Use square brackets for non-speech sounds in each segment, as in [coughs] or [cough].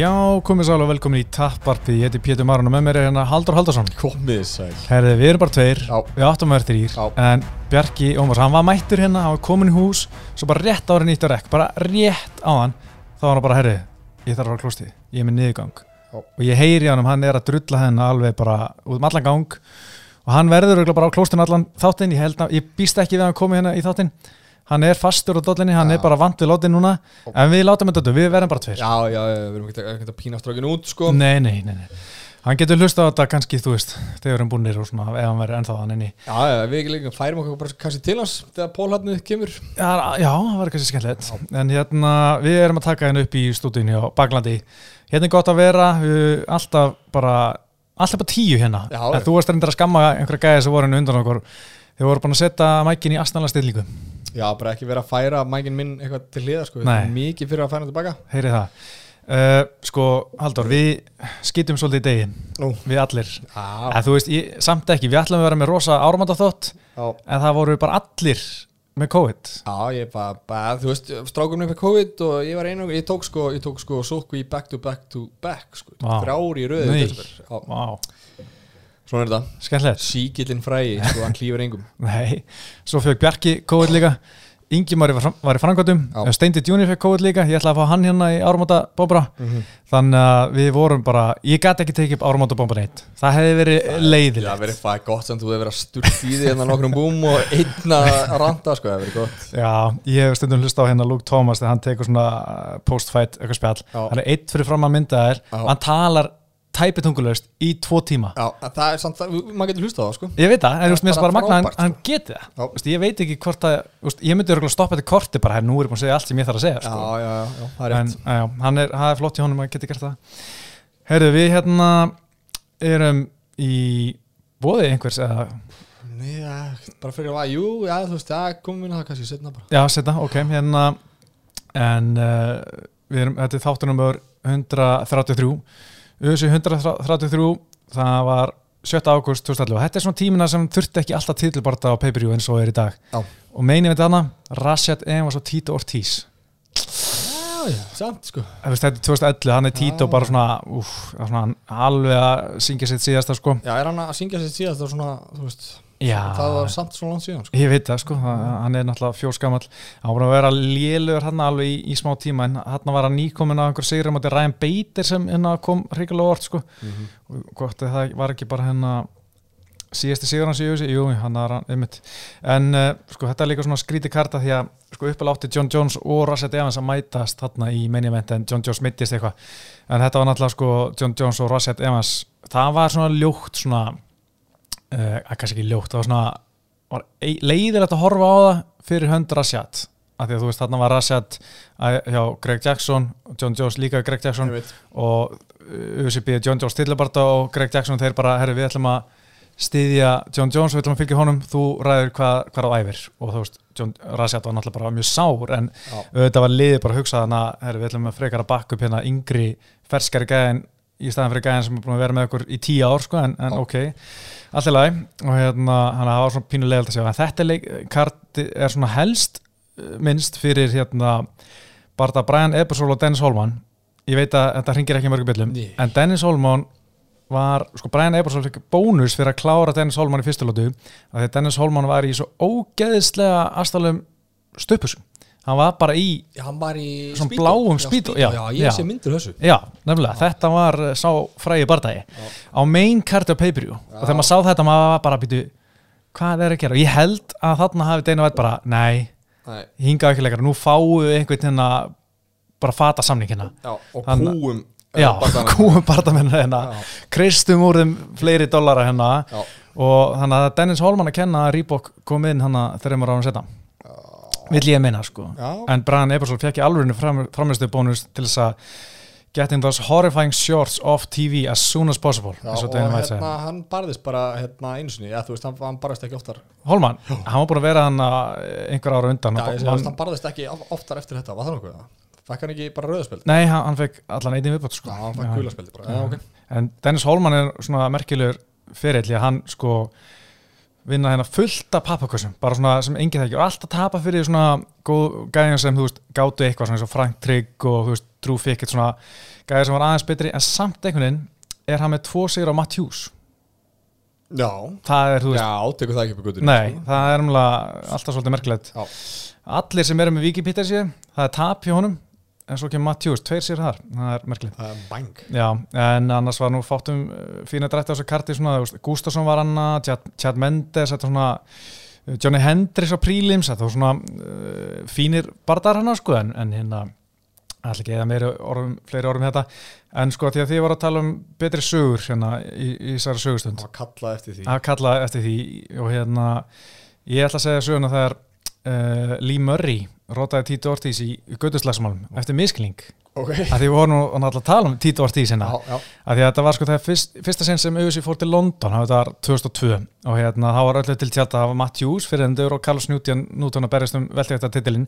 Já, komið sálega og velkomin í Tapparpið, ég heiti Pétur Marun og með mér er hérna Haldur Haldarsson Komið sæl. Herði, við erum bara tveir, Já. við áttum að vera þrýr Já. En Bjarki Ómars, hann var mættur hérna, hann var komin í hús Svo bara rétt ára nýtt á rekk, bara rétt á hann Þá var hann bara, herði, ég þarf að fara á klóstið, ég er með niðurgang. Já. Og ég heyri hann hann er að drulla hennar alveg bara út um allan gang. Og hann verður bara á klóstinu allan þáttinn, ég, ég býst ekki við að hann komi hérna í þáttinn Hann er fastur á dollinni, hann Já. er bara vant við látin núna En við látum þetta, við verðum bara tveir Já, já, við erum ekki að pína strákinu út sko Nei, nei, nei, nei. Hann getur hlusta á þetta kannski, þú veist, þegar erum búinir og svona, ef hann verður ennþá hann inni. Já, já, við ekki líka færum okkur bara kannski til hans þegar pólhatnið kemur Já, já, það var kannski skemmtilegt. En hérna, við erum að taka henni upp í stúdíunni á Baklandi. Hérna er gott að vera, alltaf bara, alltaf bara tíu hérna. Já, en þú varst reyndar að skamma einhverja gæði sem voru henni undan okkur. Þið voru búin að setja mækin í astnala stillingu. Já, bara ekki vera að færa mækin minn eitthvað til hliða sko Nei. Mikið fyrir að færa hann tilbaka Heyrið það. Uh, sko, Haldur, við skýtum svolítið í degi, Nú við allir. Já, En þú veist, ég, samt ekki, við ætlum að vera með rosa áramandaþótt, já, en það voru bara allir með COVID. já, ég bara, bara, þú veist, strákum upp með COVID og ég var einu, ég tók sko, ég tók sko sótku í back to back to back sko Vá. Þrjár í röðu svona er þetta skemmtilegt. Síkillin frægi, sko, hann klífur engum. [laughs] Nei, svo fekk Bjarki COVID líka. Ingimari var, í frangöndum Já. Steindi Junior fekk COVID líka. Ég ætla að fá hann hérna í áramóta bómbra. Mhm. Þannig að við vorum bara Ég gæti ekki tekið upp áramóta bómbra neitt. Það hefði verið Já, leiðilegt verið það gott sem þú hefur verið að sturt í því hérna nokkrum búm og einn að randa sko, það hefur verið gott. Já, ég hef stundum hlusta á hérna Luke Thomas þegar hann tekur svona uh, post-fight eitthvað spjall. Hann er eitt fyrir fram að mynda þær Já. Hann talar tæpitungulaust í tvo tíma. Já, en það er samt, það, maður getur hlusta á það sko. Ég veit það, en þú veist, mér finnst bara magna hann, frábært, sko. hann geti það. Þú veist, Ég veit ekki hvort að, veist, ég myndi örugglega stoppa þetta korti bara, hér, nú er ég búin að segja allt sem ég þarf að segja sko. já, já, já, það er en rétt. já, hann er, það er flott í honum að geta gert það. Heyrðu, við hérna erum í bóði einhvers eða, Nei, já, bara fyrir að, jú, já, þú veist, já, komum við það kannski setna bara. Já, setna, ok, hérna en uh, við erum, þetta er þáttunum öður 133 USA 133 það var 7. ágúst 2011 og þetta er svona tímina sem þurfti ekki alltaf titilbarta á pay-per-view eins og er í dag. Já. og meinið við þarna, Rashad Evans og Tito Ortiz. Já, já, samt sko. Þetta er 2011, hann er Tito bara svona, úf, svona alveg að syngja sitt síðasta sko. Já, er hann að syngja sér síðast og svona, þú veist Já, Það var samt svona langt síðan sko. Ég veit það sko, hann er náttúrulega fjórskamall. Hann var að vera lélugur hann alveg í, í smá tíma en hann var að nýkomin á einhver sigri mátti Ryan Bader sem hérna kom hrikalega orð sko. Mhm. og gott að það var ekki bara hérna síðasti sigur hans í auðvitað, jú, hann er einmitt, en uh, sko þetta er líka svona skríti karta því að sko uppalátti John Jones og Rashad Evans að mætast þarna í event en John Jones mittist eitthvað, en þetta var náttúrulega sko John Jones og Rashad Evans það var svona ljótt svona uh, kannski ekki ljótt, það var svona leiðilegt að horfa á það fyrir hönd Rashad, af því að þú veist þarna var Rashad að- hjá Greg Jackson John Jones líka Greg Jackson og UCB John Jones Stillabarta og Greg Jackson þeir bara, herri við ætlum að styðja John Jones, við ætlum að fylgja honum þú ræður hvað, hvað á æfir. Og þú veist, John Rashad var náttúrulega bara mjög sár en Já. auðvitað var liðið bara að hugsa þannig að herri, við ætlum að frekar að bakka upp hérna yngri ferskari gæðin í staðan fyrir gæðin sem er búin að vera með okkur í tíu ár sko, en, en ok, allt í lagi. Og hérna, hann var svona pínulegald að sjá. En þetta leik, karti er svona helst eh, minnst fyrir hérna Barta Brian Ebersol og Dennis Holman. Ég veit að þetta hringir ekki mörgum byllum Nei. en Dennis Holman var, sko Brian Ebersol fikk bónus fyrir að klára Dennis Holman í fyrstu lótu af því að Dennis Holman var í svo ógeðislega aðstælum stöpusum hann var bara í, Já, hann var í Svona bláum Já, Speedo, Já, já, ég já. sé myndir þessu. Já, nefnilega. Þetta var eh, sá frægi bardagi. Á main card á pay-per-view. Og þegar maður sá þetta maður var bara býtu hvað er að gera? Og ég held að þarna hafi Dana White bara, nei, Nei, hinga ekki leikar nú fáu einhvern hérna bara fata samningina. Já, og Hann- kúum já, [laughs] eh, kúum bardamennu hérna. Já. kristum úr þeim fleiri dollara hérna. Já. og þannig að Dennis Holman að kenna að Reebok kom inn hann að þreymur árum setna vill ég meina sko. Já. en Brian Ebersol fekk í alvörinu fram, framistu bónus til þess að getting those horrifying shorts off TV as soon as possible Já, og hérna, hann barðist bara hérna já, þú veist, hann, hann barðist ekki oftar. Holman, hann var búin að vera hann einhver ára undan. Já, hann, að hann barðist ekki of- oftar eftir þetta, var það nokkuð? Fækk hann ekki bara rauðaspeld? nei, hann, hann fekk allan einnig viðbátt sko. Já, hann fækk gulaspeldi bara, já, ok. En Dennis Holman er svona merkilegur fyrir því að hann sko vinna hérna fullt af pappakössum bara svona sem enginn þekkir. Og alltaf tapa fyrir svona góð gæðin sem þú veist gátu eitthvað svona eins og Frank Trygg og þú veist Drew Fickett svona gæði sem var aðeins betri. En samt einhvern veginn er hann með tvo sigur á Matt Hughes Já, það er, þú veist, já, tekur það ekki upp á guttur nei, það er umlega alltaf svolítið merkilegt. Já. allir sem eru með Wikipedia sér, það er tap hjá honum en svo kemur Hughes, tveir sigur þar. Það er merkilegt. Það er bang. Já, en annars var nú fátum uh, fína drætti á þessu karti Gustafsson var hann Chad, Mendes, svona uh, Johnny Hendricks á prílims þetta var svona uh, fínir bardar hann sko, en, en hérna allir ekki eða meiri orðum, fleiri orðum þetta en sko því að því var að tala um betri sögur hérna í, í þessari sögustund. Það var kallað eftir því. Að kalla eftir því og hérna ég ætla að segja söguna þegar uh, Lee Murray rótaði Tito Ortiz í, göduslagsmálum eftir miskling Ok. Að því við vorum nú náttúrulega tala um Tito Ortiz hérna. Að því að þetta var sko það fyrst, fyrsta sinn sem auðvitað fór til London, það var 2002 og hérna þá var öllu til tjátt að það var Matt Hughes fyrir endur og Carlos Newton, Newton að berjast um veltegta titilinn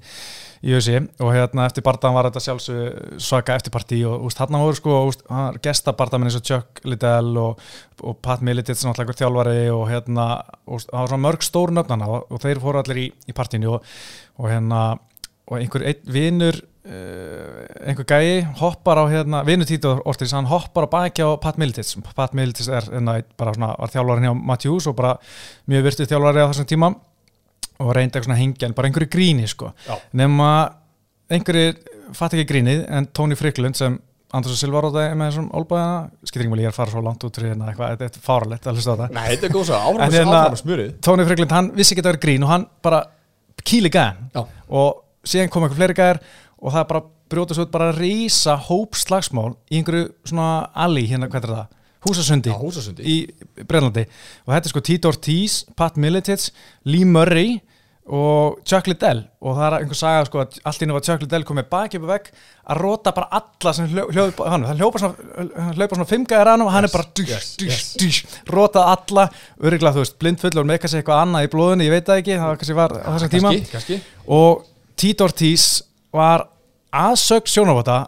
í auðvitað og hérna eftir bardaðan var þetta sjálfsög svaka eftirparti og úst, hann voru sko úst, gestabardaðmenn eins og Chuck Liddell og, og Pat Militits náttúrulega þjálfari og hérna það var svona mörg stóru nöfnana og, og þeir fóru allir í, í partíinu og, og hérna og einhver einn vinur uh, einhver gæi hoppar á hérna, vinur Tito Ortiz, hann hoppar á baki á Pat Militits Pat Militits er hérna, bara svona, var þjálfarin hjá Matthews og bara mjög virtið þjálfari á þessum tíma og reyndi eitthvað svona að hengja en bara einhverju gríni sko. Nema einhverju fatt ekki grínið en Tony Fricklund sem Andrés og Silva rótaði með þessum olbæðana mál ég er að fara svo langt út hérna eitthvað, þetta er fáralegt að hlusta á þetta Nei, þetta er góð svo Áfram hérna- smurið Tony Fricklund, hann vissi ekki að það var grín og hann bara kýli gæðan og síðan kom eitthvað fleiri gæðar og það bara brjóta svo bara að rísa hóp slagsmál í einhverju svona alley hérna, hvað er það? Húsasundi Já, húsasundi. í Brennlandi og þetta er sko Tito Ortiz, Pat Militits Lee Murray og Chuck Liddell og það er einhver saga sko að allt inni var Chuck Liddell komið baki upp og vegg að rota bara alla sem hljó- hljóð hann, hann hljópa svona, hann hljópa svona fimm gæðar hann og hann er bara dýr, yes, dýr, yes. dýr, rotað alla öruglega þú veist, blindfullur með kannski eitthvað annað í blóðinu, ég veit það ekki, það kannski var á þessum tíma Kannski, kannski og Tito Ortiz var aðsög sjónavota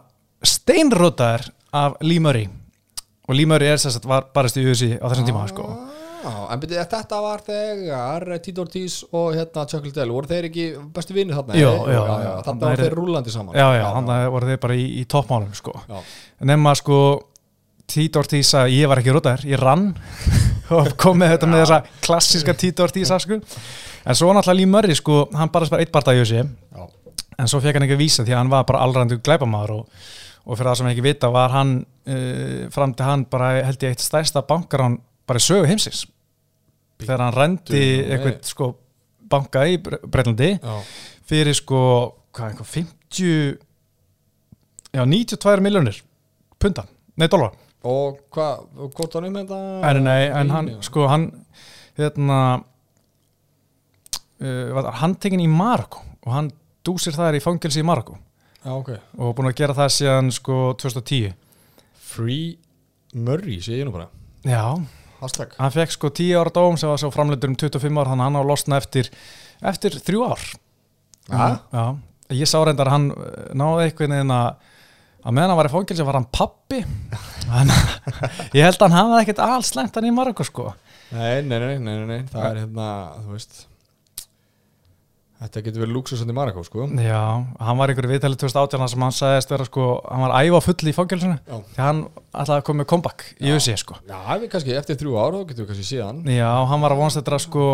steinrotaður af Lee Murray og Lee Murray er að var barist í USA á þessum tíma sko. Já, en byrju, þetta var þegar Tito Ortiz og hérna Chuck Liddell voru þeir ekki bestu vinni þarna? Já, já, já, var er- þeir rúlandi saman já, já, hann voru þeir bara í, í toppmálum sko. nema sko Tito Ortiz að ég var ekki rotaður, ég rann [laughs] og kom með þetta með þessa klassíska Tito Ortiz sko. en svo náttúrulega Lee Murray sko, hann bara eitt barða í Já. en svo fekk hann ekki vísa því að hann var bara allrandu glæpamaður og, og fyrir það sem ekki vita var hann uh, fram til hann bara held ég eitt stærsta bankar hann bara sögu heimsins. Þegar hann rendi eitthvað sko banka í Breitlandi fyrir sko hvað, einhver 50 já 92 miljónir punta, nei dólar Og hvað, hvort hann um þetta? en, nei, en hann Já. sko hann hérna uh, var handtekinn í Marokko og hann dúsir þar í fangelsi í Marokko. Já, ok. Og búin að gera það síðan sko 2010 Free Murray, sé ég nú bara. Já, Hashtag. Hann fekk sko 10 ára dóm sem var svo framleitur um 25 ár hann á losna eftir eftir þrjú ár. Ja? já, ég sá reyndar hann eh, náði einhvern veginn að meðan hann var í fangelsi var hann pappi ég held að hann hafði ekkert alls slengt hann í Marokko sko. Nei, nei, nei, nei, nei, nei, það er hérna, þú veist Þetta getur verið lúksusandi í Marokko, sko. Já, hann var einhverju viðtæli 2018 þar sem hann sagðist vera sko, hann var æfa full í fangelsinu Já. því hann ætlaði að koma með comeback í USA sko. Já, við kannski eftir þrjú ár, þá getur við kannski síðan Já, hann var að vonast þetta sko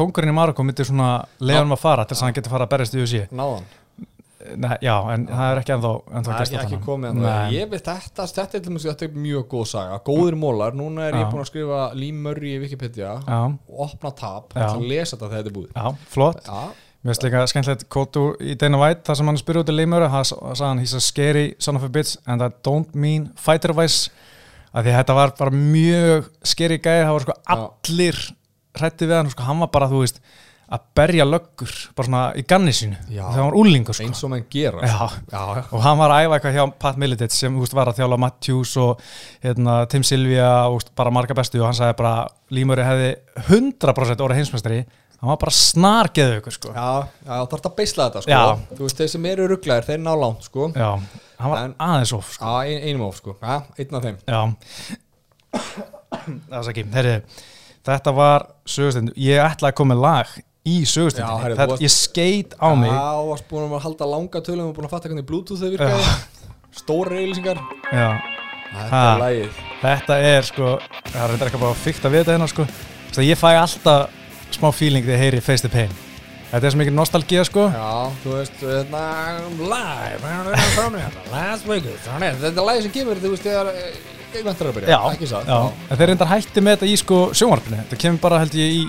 kongurinn í Marokko myndi svona leiðanum að fara til þess að hann geti fara að berjast í USA Náðan Nei, Já, en það er ekki ennþá, ennþá Það er ekki, komið. Ég veit þetta, þetta er, þetta er mjög góð saga. Góðir mólar, núna er ég Já. búin að skrifa Murray í Wikipedia Já, og opna tab, að lesa þetta þegar þetta er búið. Já, flott. Mér finnst líka skemmtilegt kótu í Dana White þar sem hann spyrir út í leimur það sagði hann, he's a scary son of a bitch and I don't mean fighter wise. Að því þetta var bara mjög scary gæði, það var sko allir hrætti við hann, sko, hann var bara þú veist að berja löggur bara svona í ganni sínu. Þegar hann var úlingur sko. eins og menn gera Já. já, já. og hann var að æfa eitthvað hjá Pat Militich sem veist, var að þjála Matthews og hérna, Tim Sylvia og veist, bara marga bestu og hann sagði bara Límuri hefði 100% orðið heimsmeistari hann var bara snargeðu ykkur sko. Já, það er að beisla þetta sko. Veist, þeir sem eru rugglaðir, þeir ná langt sko. Hann var En- aðeins of sko. Ein, einum of sko. Einn af þeim. [coughs] Það er ekki, herri Þetta var sögustund, ég ætlaði að koma með lag í varst- Ég skeit á mig. Já, varst búin að halda langa tölum og búin að fatta hvernig Bluetooth þau virkaði. Stóra reyðlýsingar Já, Þetta er lægið þetta er sko það er ekki bara fyrkt að vita hérna sko. Þess að ég fæ alltaf smá feeling þegar ég heyri Face the Pain. Þetta er svo mikið nostalgía sko. Já, þú veist, hérna, live, from hérna, Þetta er lægið sem kemur, þú veist, þegar ég ventur að byrja, Já, þeir reyndar hætti með þetta í sko sjónvarpinu. Þetta kemur bara held ég í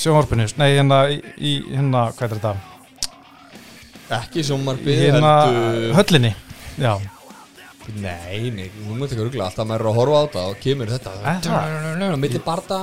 sjónvarpinu Nei, hérna, í, í hérna, hvað er þetta? Ekki Í sjónmarfið, hérna heldur höllinni Já, Nei, nei, þú mútti ekki rugla Alltaf maður er að horfa á þetta og kemur þetta það? Milli barda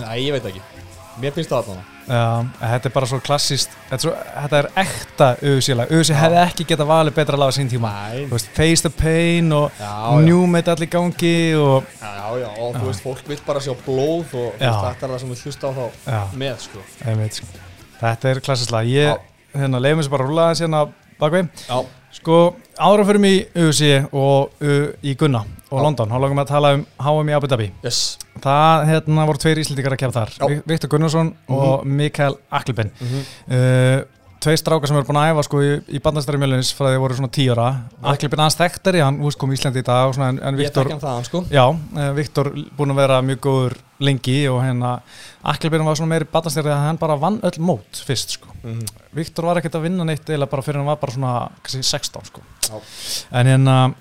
Nei, ég veit ekki Mér finnst það Já, þetta er bara svo klassist Þetta er, svo, þetta er ekta auðsílag. Auðsí hefði ekki getað valið betra að laga sín tíma. Veist, Face the Pain og Já, já. New Metal í gangi og Já, já, og þú veist, fólk vil bara sjá blóð og Já. þetta er það sem við hlusta á þá Já. með, sko. Einmitt, sko. Þetta er klassist lag. Ég, hérna, leiðum þessu bara að rúla þessi hérna bakveg Já, Sko, árum fyrir mig UC og uh, í Gunna og. London Há langum við að tala um HM í Abu Dhabi. Yes. Það hérna, voru tveir íslendingar að kemja þar. Já. Vi- Viktor Gunnarsson og Mikael Aklben Mhm. uh, Tvei strákar sem eru búin að æfa sko, í, í bandastæri mjölunins frá því að voru svona tíu ára. Aklben aðeins þekktari, hann úst, kom í Íslandi í dag og svona, en, en Ég Viktor þekki hann þaðan, sko. Já, uh, Viktor búin að vera mjög góður lengi og hérna Aklben var svona meiri bandastæri að hann bara vann öll mót fyrst sko. Mhm. Viktor var ekkert að vinna neitt eða bara fyrir hann var bara svona kannski 16 sko. En hérna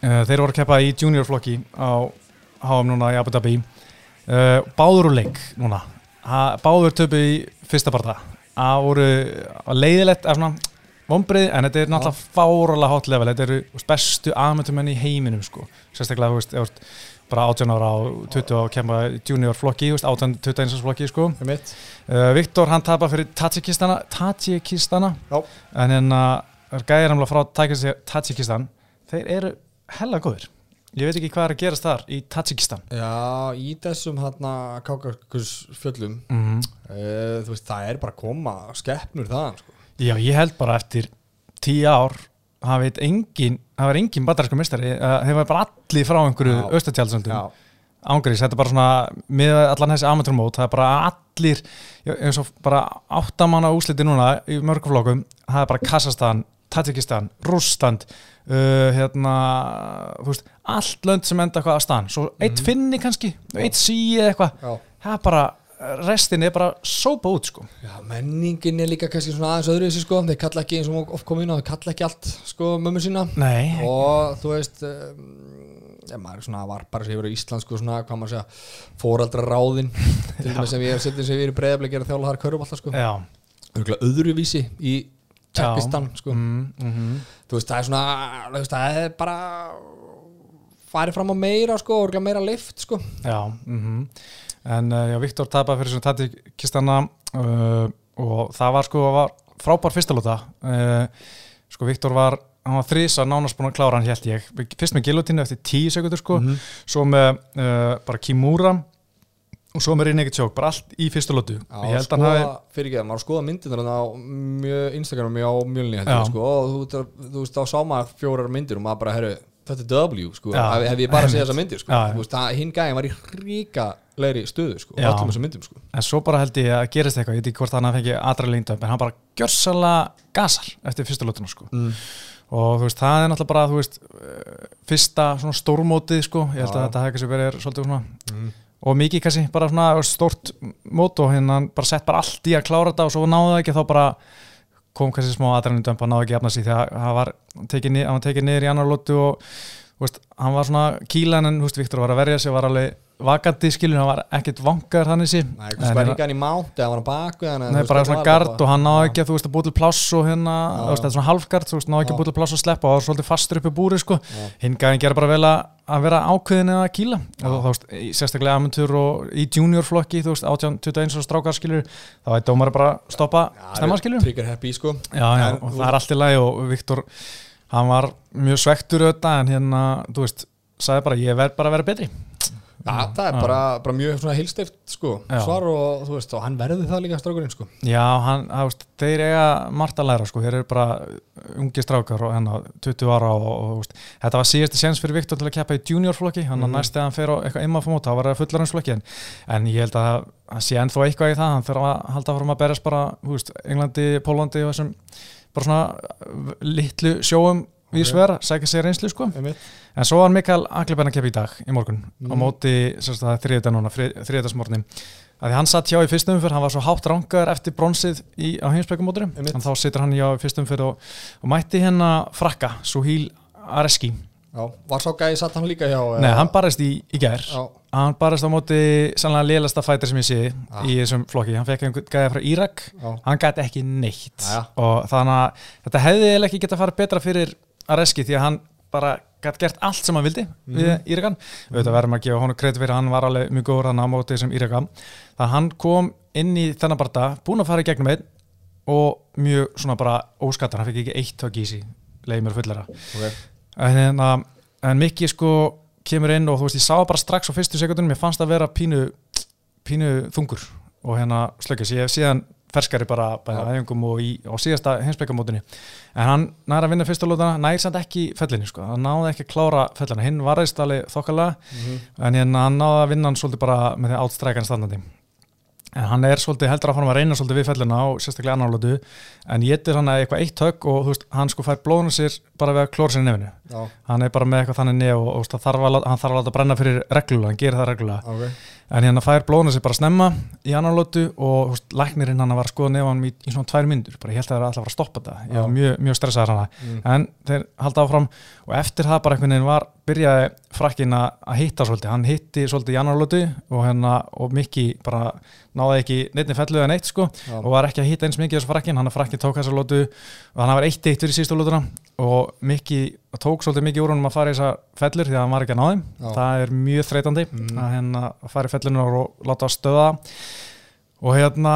þeir voru að keppa í junior flokki á HM núna í Abu Dhabi. Uh, báður úr leik núna. Ha, báður töpu í fyrsta parta. Það voru leiðilegt eða svona vombrið en þetta er náttúrulega fáralega hot level. Þetta eru bestu aðmyndumenn í heiminum sko. Sérstaklega þú veist, þú veist bara 18 ára og 20 og kemma í junior flokki, þú veist, 18, 21 flokki sko. Fyrir mitt Viktor hann tapar fyrir Tajikistana Já. en hérna gæðir hamla frá Tajikistan þeir eru hella góðir. Ég veit ekki hvað er að gerast þar í Tajikistan Já, í þessum hérna kákarkus fjöllum mm -hmm. uh, Þú veist, það er bara að koma skeppnur þaðan, sko. Já ég held bara eftir tíu ár það veit engin það var engin bandarísku mistari uh, þeir var bara allir frá einhverju Já. austatjálsöndum Já, ángrís, þetta er bara svona með allan þessi amatörmót, það er bara allir já, eins og bara áttamanna úsliti núna í mörguflokkum það er bara Kassastan, Tajikistan, Rússtand uh, hérna þú veist, allt lönd sem enda eitthvað að stan, svo eitt finni kannski eitt sí eða eitthvað, það er bara restin er bara sópa út sko. Já, menningin er líka kannski svona aðeins öðru þessi sko, þeir kalla ekki eins og oft komið inn á, þeir kalla ekki allt sko mömmu sína. Nei, og þú veist um, ja, maður svona varpar sem hefur í Ísland sko svona, hvað maður segja, fóraldra ráðin [laughs] til dæmis sem ég er settin sem ég er í breyðabli gera þjálfa þar köruballa sko, já. Öðruvísi í Tjekistan sko, mm, mm þú veist, það er svona veist, það er bara farið fram á meira sko, örgulega meira lift sko. Já, mm en uh, já, Viktor tapar fyrir svona Tajikistana uh, og það var sko var frábær fyrstalóta uh, sko Viktor var hann var þrís að nánast búin að klára hann held ég. Fyrst með gilotinu eftir tíu sekundur sko. Mhm. svo með uh, bara Kimura og svo með Rinegi Tjók, bara allt í fyrstu lótu ég held að hann hafi fyrir ekki það, maður skoða myndirnar þarna á mjög Instagram á mjölni Já. sko, og þú, þú, veist, þá sá maður fjórar myndir og maður bara, herru, þetta er W sko, hef, hef ég bara [laughs] séð þessa myndir sko, Já, veist, það, hinn gæðin var í ríkalegri stöðu sko, öllum þessum myndum sko. En svo bara held ég að gerist eitthvað, ég veit ekki hvort hann fengi aðra lindöp, en hann bara gjörsalega gasar eftir fyrstu lótuna sko. Mm. og þú veist, það er náttúrulega bara veist, eh, fyrsta svona stórmótið sko, ég held Já. að þetta hefði kannski verið svolítið svona Mm. Og mikið kannski bara svona stórt mót og hérna bara sett bara allt í að klára þetta og svo náðu það ekki þá bara kom kannski smá aðrænindömp að náðu ekki að jafna sig tekið, ni- hann var tekið niður í annar lótu og veist, hann var svona kílan en veist, Viktor var að verja sig, var alveg vakandi skilur, hann var ekkert vangar þannig sí Nei, eitthvað spenninga hann í mánt eða var hann baku Nei, bara svona gard og hann náði ekki að þú veist að búið til pláss og hérna, þú veist, þetta er svona halfgard þú veist, náði ekki að búið til pláss og sleppa og það var svolítið fastur upp í búri, sko. Hinn gæðin gera bara vel að, vera ákveðin eða og þú veist, sérstaklega amuntur og í juniorflokki, þú veist, 18, 21 og strákar skilur, þá er dómari bara stoppa snemma skilur, Trigger happy sko. Já, já, og það er allt í lagi og Viktor, hann var mjög svektur auðvitað, en hérna, þú veist sagði bara, ég verð bara að vera betri Já, það er bara, bara mjög svona heilstift sko svar og þú veist, og hann verður það líka strákurinn sko Já, hann, það, veist, þeir eiga margt að læra sko, þeir eru bara ungi strákar og hennar 20 ára og, og veist, þetta var síðasti séns fyrir Viktor til að keppa í juniorflokki, hann mm. Mhm. næst eða hann fer á eitthvað imma fór mót, þá var það fullarinsflokki en, en ég held að það sé ennþá eitthvað í það hann þarf að halda fórum að berjast bara, þú veist, Englandi, Pólandi og þessum bara svona litlu sjóum við Ok. svera, sækja sér reynslu sko en svo var Mikael Aklebenn að keppa í dag í morgun á Mhm. móti, þriðjudag núna þriðjudagsmorgni, að því hann satt hjá í fyrstum umfyrð, hann var svo hátt rangaður eftir bronsið í, á heimsbækumóturum, Einmitt. en þá situr hann hjá í fyrstum umfyrð og, og mætti hérna frakka, Suhíl Areski Já, var sá gæði satt hann líka hjá Nei, hann barist í, í gær. Já, hann barist á móti sannlega lélasta fætir sem ég sé Ah. í þessum flokki, hann fekk einhvern gæði frá Írak. Já, hann gæti ekki neitt. Og þannig að þetta hefði eiginlega ekki geta farið betra fyrir Areski því að hann bara gæti gert allt sem hann vildi við Írakan auðvitað verðum að gefa honum kredi fyrir hann var alveg mjög góður hann á móti sem Írakan þannig að hann kom inn í þennan barða búin að fara í gegnum einn og mjög svona bara óskattar hann fekk ekki eitt í sig leiði mér fullara ok en, hérna, en Mikki sko kemur inn og þú veist ég sá bara strax á fyrstu sekundunum. Ég fannst að vera pínu pínu þungur og hérna slöggis ég hef síðan ferskari bara bæði Já. æfingum og á síðasta heimsbyggamótinu en hann nær að vinna fyrsta lótana nær samt ekki fellinni sko, hann náði ekki að klára fellina, hinn varðist alveg þokkalega en hérna hann náði að vinna hann svolítið bara með því átstrækan standandi en hann er svolítið heldur fara að reyna svolítið við fellina á sérstaklega annar lótu en getur hann að eitthvað eitt högg og veist, hann sko fær blóðuna sér bara við að klóra sér nefnu Já, hann er bara með eitthvað þannig nef og, og veist, þarf að, hann þarf að láta brenna fyrir reglulega, hann gerir það reglulega. Ok en hérna fær blóðuna sér bara snemma í annar lótu og veist, læknirinn hann var að skoða nefanum í, í svona tvær myndur bara ég held að það er alltaf að stoppa þetta. Ég var mjög, mjög stressaður hana Mm. en þeir halda áfram og eftir það bara einhvern veginn var byrjaði frakkin að hitta svolítið, hann hitti svolítið í annar lótu og hérna og Mikki bara náði ekki neittni fellu eða neitt sko Já. og var ekki að hitta eins mikið þessu frakkin, hann að frakkin tók þessa lótu og hann var eitt eitt fyrir síðustu lótuna og Mikki tók svolítið mikið úr honum að fara í þessa fellur því að hann var ekki að ná þeim Já. það er mjög þreytandi Mhm. að hérna að fara í fellunar og láta að stöða og hérna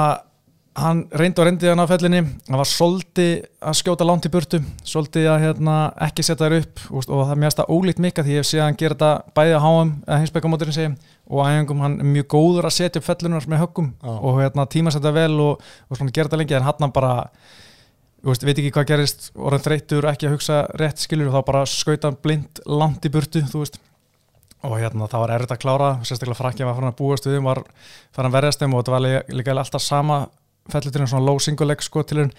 hann reyndi og reyndi hann á fellinni hann var svolítið að skjóta langt í burtu svolítið að hérna, ekki setja þær upp og, og það mjög stað ólíkt mikið því ég hef séð hann gera þetta bæði að háum eða hinsbækamóturinn segi og æfingum hann er mjög góður að setja upp fellunar með höggum Já. og hérna, tíma setja vel og, og gera þetta lengi en hann bara veist, veit ekki hvað gerist orðin þreytur ekki að hugsa rétt skilur og þá bara skauta hann blind langt í burtu og hérna það var erfitt að klára sérstaklega frakkja var farin að búast við var farin að verjast þeim og þetta var líka, líka alltaf sama felluturinn svona low single leg sko til hún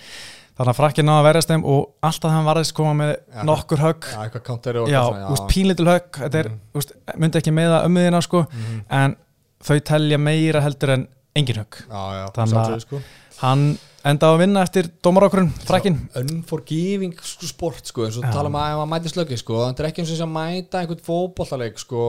þannig að frakkja náða að verjast þeim og alltaf hann varðist koma með Já. nokkur högg Já, eitthvað counter og já, úst, pínlitul högg þetta er, Mhm. úst, myndi ekki með að ömmuðina sko Mhm. en þau telja meira heldur en engin högg Þannig að- sko. hann endaði að vinna eftir dómarákurinn frakkin unforgiving sko, sport sko, eins og tala um að maður mæti slöggi sko, þetta er ekki eins og þess að mæta einhvern fótbollaleik sko,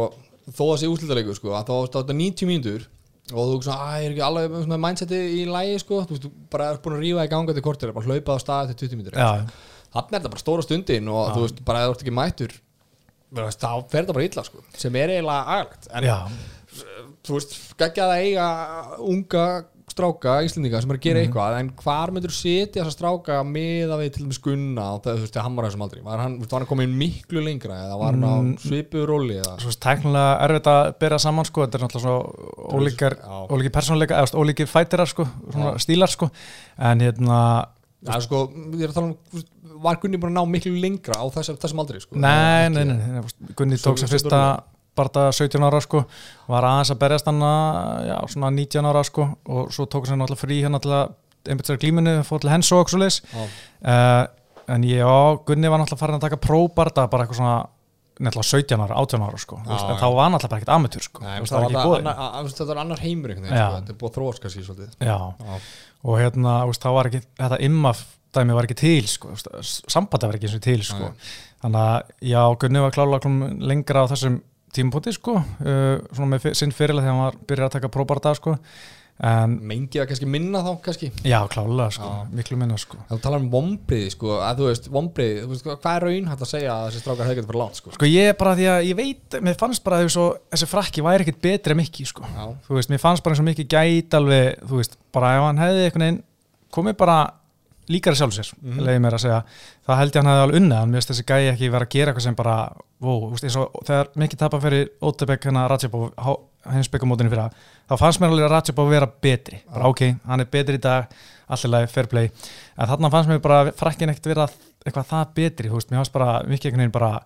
þó að sé úslitalegu sko, að þá er þetta 90 mínútur og þú svona, er ekki alveg með mindseti í lægi sko, þú veist, þú bara er búin að rífa í ganga til kortir, bara hlaupað á stað til 20 mínútur já, þannig er þetta bara stóra stundin og Já. þú veist, bara þú ert ekki veist, þá fer þetta bara illa sko, sem er eiginlega agalegt. En já, þú veist, geggjað að eiga unga stráka íslendinga sem er að gera Mhm. eitthvað en hvar myndur setja þessa stráka með að við til dæmis gunna og það, þú veist, hann var þessum aldrei var hann, hann komin miklu lengra eða var hann á Mm. svipuðu róli eða svo tæknilega erfitt að bera saman sko, þetta er náttúrulega svo ólíkar Já. ólíkir persónleika, eða ólíkir fætirar sko, svona Já. stílar sko en hérna, það er sko, ég er að tala um var Gunni búin að ná miklu lengra á þessum, aldrei sko nei, nei, nei, Gunni tók Svo- fyrsta barða 17 ára sko, var aðeins að berjast hann já, svona 19 ára sko. Og svo tók hann náttúrulega frí hérna til að einbætt sér glíminu, fór til hens og svo leis Já. uh, en ég á, Gunni var náttúrulega farin að taka próbarda bara eitthvað svona nefnilega 17 ára, 18 ára sko, Já, já, en já. þá var náttúrulega bara ekkert amateur sko, Nei, það var ekki að- þetta er annar heimur einhvern veginn, Já. sko, þetta er búið að þróast kannski svolítið. Já, Já. og hérna, þá var ekki þetta immaf dæmi var ekki til sko, sambandi var ekki eins og til sko. Þannig að já, Gunni var klum lengra á þessum tímpúti sko, uh, svona með sinn fyrirlega þegar hann var byrjað að taka próbarda sko, en mengið að kannski minna þá kannski já, klálega sko, Já. miklu minna sko Þú talar um vombriði sko, að þú veist, vombriði, þú veist, hvað er raun hægt að segja að þessi strákar hefði getið fyrir langt sko? Sko ég er bara því að ég veit, mér fannst bara þessu, þessi frakki væri ekkit betri en mikki sko. Já. Þú veist, mér fannst bara eins og mikki gæt alveg, þú veist, bara ef hann hefði komið bara líkara sjálf sér, mm Mhm. leiði mér að segja. Það held ég hann hefði alveg unnið, en mér finnst þessi gæi ekki vera að gera eitthvað sem bara, wow, veist, þegar mikið tapar fyrir Ótebek hérna Ratjabó hins byggamótinu fyrir það, þá fannst mér alveg að Ratjabó vera betri, bara ok, hann er betri í dag allir lagi, fair play. En þarna fannst mér bara frakkin ekkert vera eitthvað það betri, veist, mér fannst bara mikið einhvern veginn bara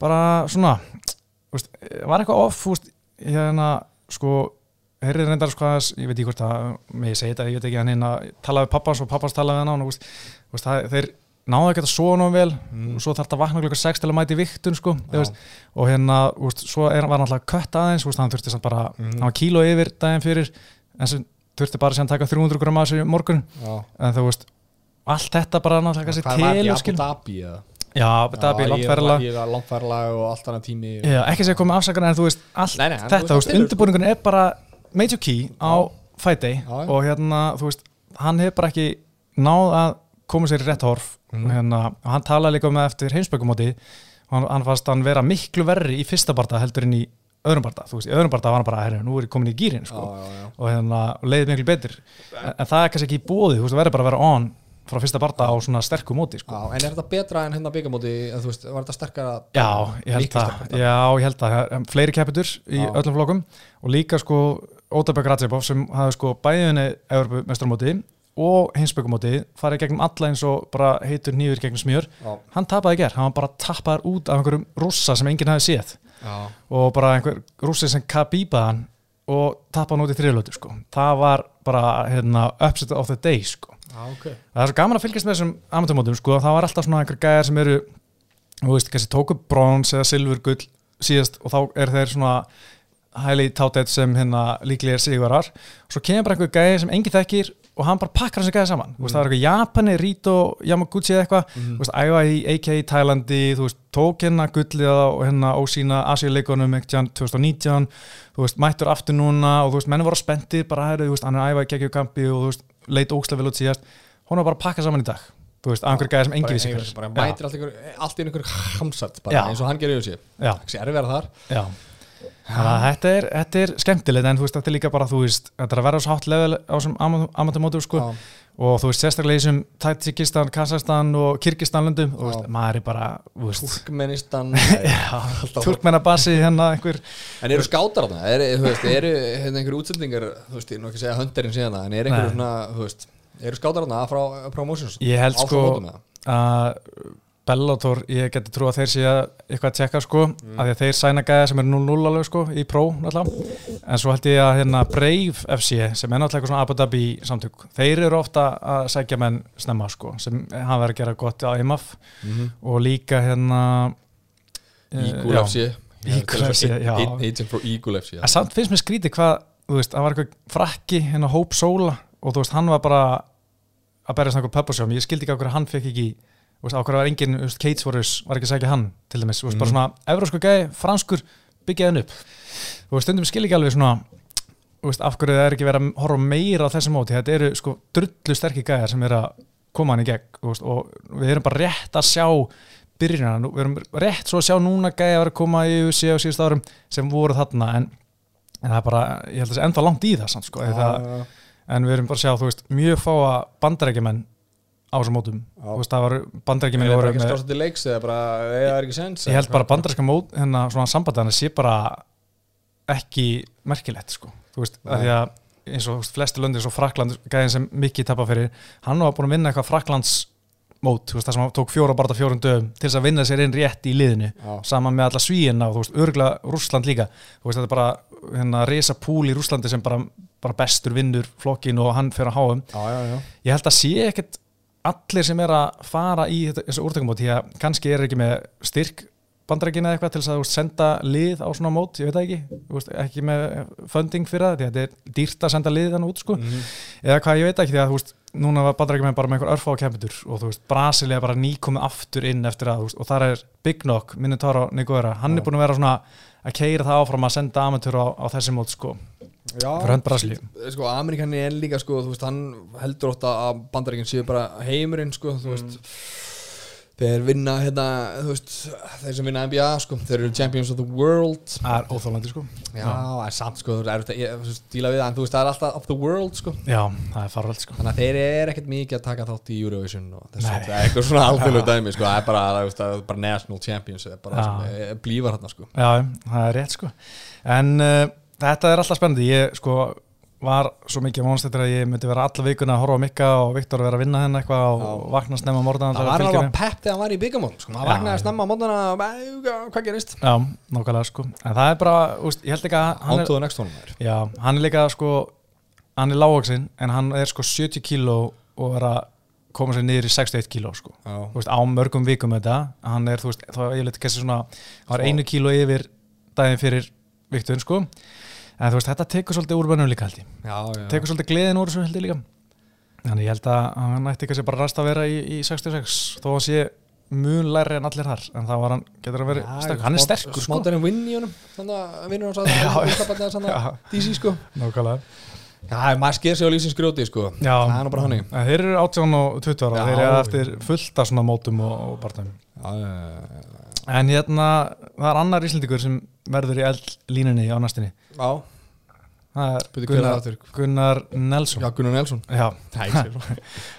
bara svona veist, var eitthvað off hérna sko heyrið reyndar sko aðeins, ég veit ekki hvort að ég segi þetta, ég veit ekki hann inn að tala við pappans og pappans tala við hann og þú veist, það, þeir náðu ekki að sofa nú vel Mm. og svo þarf þetta að vakna klukka 6 til að mæti viktun sko, veist, og hérna veist, svo er, var hann alltaf kött aðeins hann þurfti samt bara, Mhm. hann var kíló yfir daginn fyrir, en sem þurfti bara sem taka 300 gram að þessu morgun Já. en þú veist, allt þetta bara náttúrulega kannski Hvað var til ekki og Abu Dhabi eða? já, þetta er langferðilega Ég er langferðilega og allt annað tími Já, ekki segja komið afsakana en þú veist, allt Nei, nei, þetta, það telur, undirbúningun er bara major key á fight day Já, já. og hérna, þú veist, hann hefur bara ekki náð að koma sér í rétt horf og hérna, og hann talaði líka með eftir heimsbökumóti og hann, hann fannst hann vera miklu verri í fyrsta barda heldur en í öðrum barda, þú veist, í öðrum barda var hann bara, herri, nú er ég komin í gýrin, Já, sko, já, já og hérna, leiðið miklu betur, en, en það er kannski ekki í bóði, þú veist, það verður bara að vera on frá fyrsta barda á svona sterku móti, sko. Já, en er þetta betra en hérna byggamóti, þú veist, var þetta sterkara? Já, ég held það, sterkara. já, ég held það, það er fleiri keppitur í Já. öllum flokkum og líka sko Ótabæk Ratsipov sem hafði sko bæðinni Evropamestarmóti og hinsbökumóti farið gegnum alla eins og bara heitur nýður gegnum smjör, Já, hann tapaði í ger hann var bara tappaður út af einhverjum rússa sem enginn hafi séð. Já, og bara einhver rússi sem kabíbaði hann og tappaði hann út í þriðlötu sko. Það var bara hérna upset of the day sko. Já, ok. Það er svo gaman að fylgjast með þessum amatörmótum sko, það var alltaf svona einhver gæjar sem eru þú veist, kannski tóku brons eða silfur gull síðast og þá er þeir svona highly touted sem hérna líklegir sigvarar og svo kemur bara einhver gæjar sem enginn þekkir og hann bara pakkar þessi gæjar saman. Mm. veist, það var eitthvað Japani, Rito, Yamaguchi eða eitthvað. Mhm. veist, æfa í AK í Tælandi tók hérna gullið á hérna ósýna Asialeikunum 2019 þú veist, mættur aftur núna og þú veist, menn voru spenntir bara veist, hann er að æfa í kekkjukampi og þú veist, leit ókslega vel út síðast. Hún var bara að pakka saman í dag. Þú veist, að einhver gæði sem engi vissi Bara mætir allt, í einhver hamsat eins og hann gerir yfir Já, Þessi er verið þar. Já. Þannig að þetta er, þetta er skemmtilegt en þú veist, þetta er líka bara, þú veist, þetta er að vera svo hátt level á þessum amatömótu, sko Já. og þú veist, sérstaklega í þessum Tajikistan, Kazakstan og Kyrkistan löndum, þú veist, maður er bara, Turkmenistan [laughs] já, turkmennabasi hérna einhver, En eru skátar þarna? Er, þú veist, eru hérna einhverju útsendingar þú veist, ég er nú ekki að segja höndarinn síðan það en er einhverju svona, þú veist eru skátar þarna frá promotions? ég held Á sko að Bellator, ég geti trú að þeir sé eitthvað að tjekka sko, af því að þeir sæna gæða sem er 0-0 alveg sko, í pró náttúrulega, en svo held ég að hérna Brave FC, sem er náttúrulega eitthvað svona Abu Dhabi samtök, þeir eru ofta að sækja menn snemma sko, sem hafa verið að gera gott á IMAF Mhm. og líka hérna já. FC Eagle FC, já. Agent frá Eagle FC. En samt finnst mér skrítið hvað, þú veist, það var eitthvað frakki hérna Hope Sola og þú veist, hann var bara að berjast einhver pöppasjóm, ég skildi ekki á hverju hann fekk ekki, þú veist, á hverju var engin, þú veist, Cates Warriors var ekki að segja hann, til dæmis, þú veist, bara Mhm. svona evrósku gæði, franskur, byggja hann upp þú veist, stundum skil ekki alveg svona þú veist, af hverju það er ekki verið að horfa meira á þessu móti, þetta eru sko drullu sterkir gæðar sem eru að koma hann í gegn, þú veist, og við erum bara rétt að sjá byrjunina, Nú- við erum rétt svo að sjá núna gæði að vera að koma í UFC á síðust árum sem voru þarna en, en það er bara, ég held að það sé ennþá langt í það samt, sko, Já, það, já. en við erum bara að sjá, þú veist, mjög fáa bandarækjumenn á þessum mótum, það var Er bandarækjumenn það voru ekki skrása til leiks eða bara, eða er ekki sens ég held bara bandarækja mót, hérna, svona sambandana sé bara ekki merkilegt, sko, þú veist, af því að eins og flesti löndi, eins og Frakland, gæðin sem Mikki tappa fyrir, hann var búin að vinna eitthvað Fraklands mót, þú veist, það sem hann tók fjóra barða fjórum dögum til þess að vinna sér inn rétt í liðinu saman með alla svíina og þú veist, örgla Rússland líka, þú veist, þetta er bara hérna, reysa púl í Rússlandi sem bara, bara bestur vinnur flokkin og hann fyrir að háum Já, já, já. Ég held að sé ekkert allir sem er að fara í þessu úrtökumót, því að kannski er ekki með styrk bandrækina eða eitthvað til þess að senda lið á svona mót, ég veit það ekki veist, ekki með funding fyrir það því að þetta er dýrt að senda lið þannig út sko. Mhm. eða hvað ég veit ekki því að þú veist, núna var bandrækina bara með einhver örfá kempitur og þú veist, Brasilia bara nýkomið aftur inn eftir að, þú veist, og þar er Big Knock Minotauro Niguera, hann er Já. búin að vera svona að keira það áfram að senda amatúr á, á þessi mót sko, Hönd Brasilíu sko, Amerikanni er líka, sko, þú veist, hann heldur ótt að bandaríkinn séu bara heimurinn, sko, þú veist. Þeir vinna, hérna, þú veist þeir sem vinna NBA, sko, þeir eru champions of the world. Það er óþólandi sko. Já, það er samt, sko, þú veist, erfitt að- díla við það, en þú veist, það er alltaf of the world, sko. Já, það er farveld sko. Þannig að þeir eru ekkert mikið að taka þátt í Eurovision og þessu, Nei. það er eitthvað svona alþjóðlega dæmi, sko, það er bara, það er, það er bara national champions, það er bara er blífar hérna, sko. Já, það er rétt sko. En uh, þetta er alltaf spennandi. Ég sko var svo mikið vonast eftir að ég myndi vera alla vikuna að horfa Mikka og Viktor vera að vinna henni eitthvað og vakna snemma mordan Það var alveg pepp þegar hann var í byggamót, sko, maður vaknaði snemma á mótana og bara, "Æ, hvað gerist? Já, nákvæmlega sko. En það er bara, úst, ég held ekki að hann er, Ántóðu þær Já, hann er líka sko Hann er lágvaksinn en hann er sko 70 kíló og er að koma sér niður í 61 kíló sko. Veist, á mörgum vikum þetta. Hann er, þú veist, þá ég leti svona hann var Svo- einu kíló yfir daginn fyrir viktun, sko en þú veist, þetta tekur svolítið úr mönnum líka held ég. Tekur svolítið gleðin úr þessu held ég líka. Þannig ég held að hann ætti kannski bara rast að vera í, í 66 þó að sé mun læri en allir þar en þá var hann, getur hann verið sterkur. hann er sterkur, sko. Smátarinn vinn í honum Þannig að vinnur hans að. [laughs] DC sko. Nákvæmlega. Já, maður sker sig á lífsins grjóti sko. Já, Það er nú bara hannig En þeir eru 18 og 20 ára þeir eru eftir fullt af svona mótum og, og barndæmi en hérna, það er annar íslendingur sem verður í eldlínunni á næstinni Já, Gunnar? Gunnar Nelson. Já Gunnar Nelson. Já,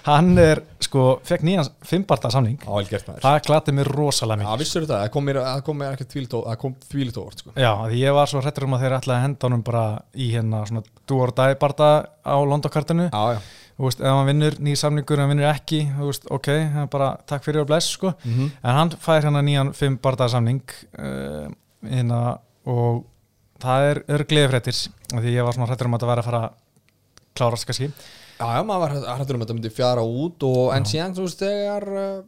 hann er sko, fekk nýjan fimmbarta samning Já, það klati mér rosalega Já, mikið. Vissur þetta, það? Kom mér, það kom mér ekki þvílit það kom þvílit óvart sko. Já, því ég var svo hrættur um að þeir ætlaði að henda honum bara í hérna svona do or die barta á Londokartinu Já, já. Þú veist, ef hann vinnur nýj samningur en hann vinnur ekki, þú veist, ok það er bara takk fyrir og bless, sko. Mhm. en hann fær hérna nýjan fimm barta samning uh, hérna og það er örgleði fréttir því ég var svona hrættur um að þetta væri að fara klárast kannski. Já, já, maður var hrættur um að þetta myndi fjara út og en síðan, þú veist, þegar uh,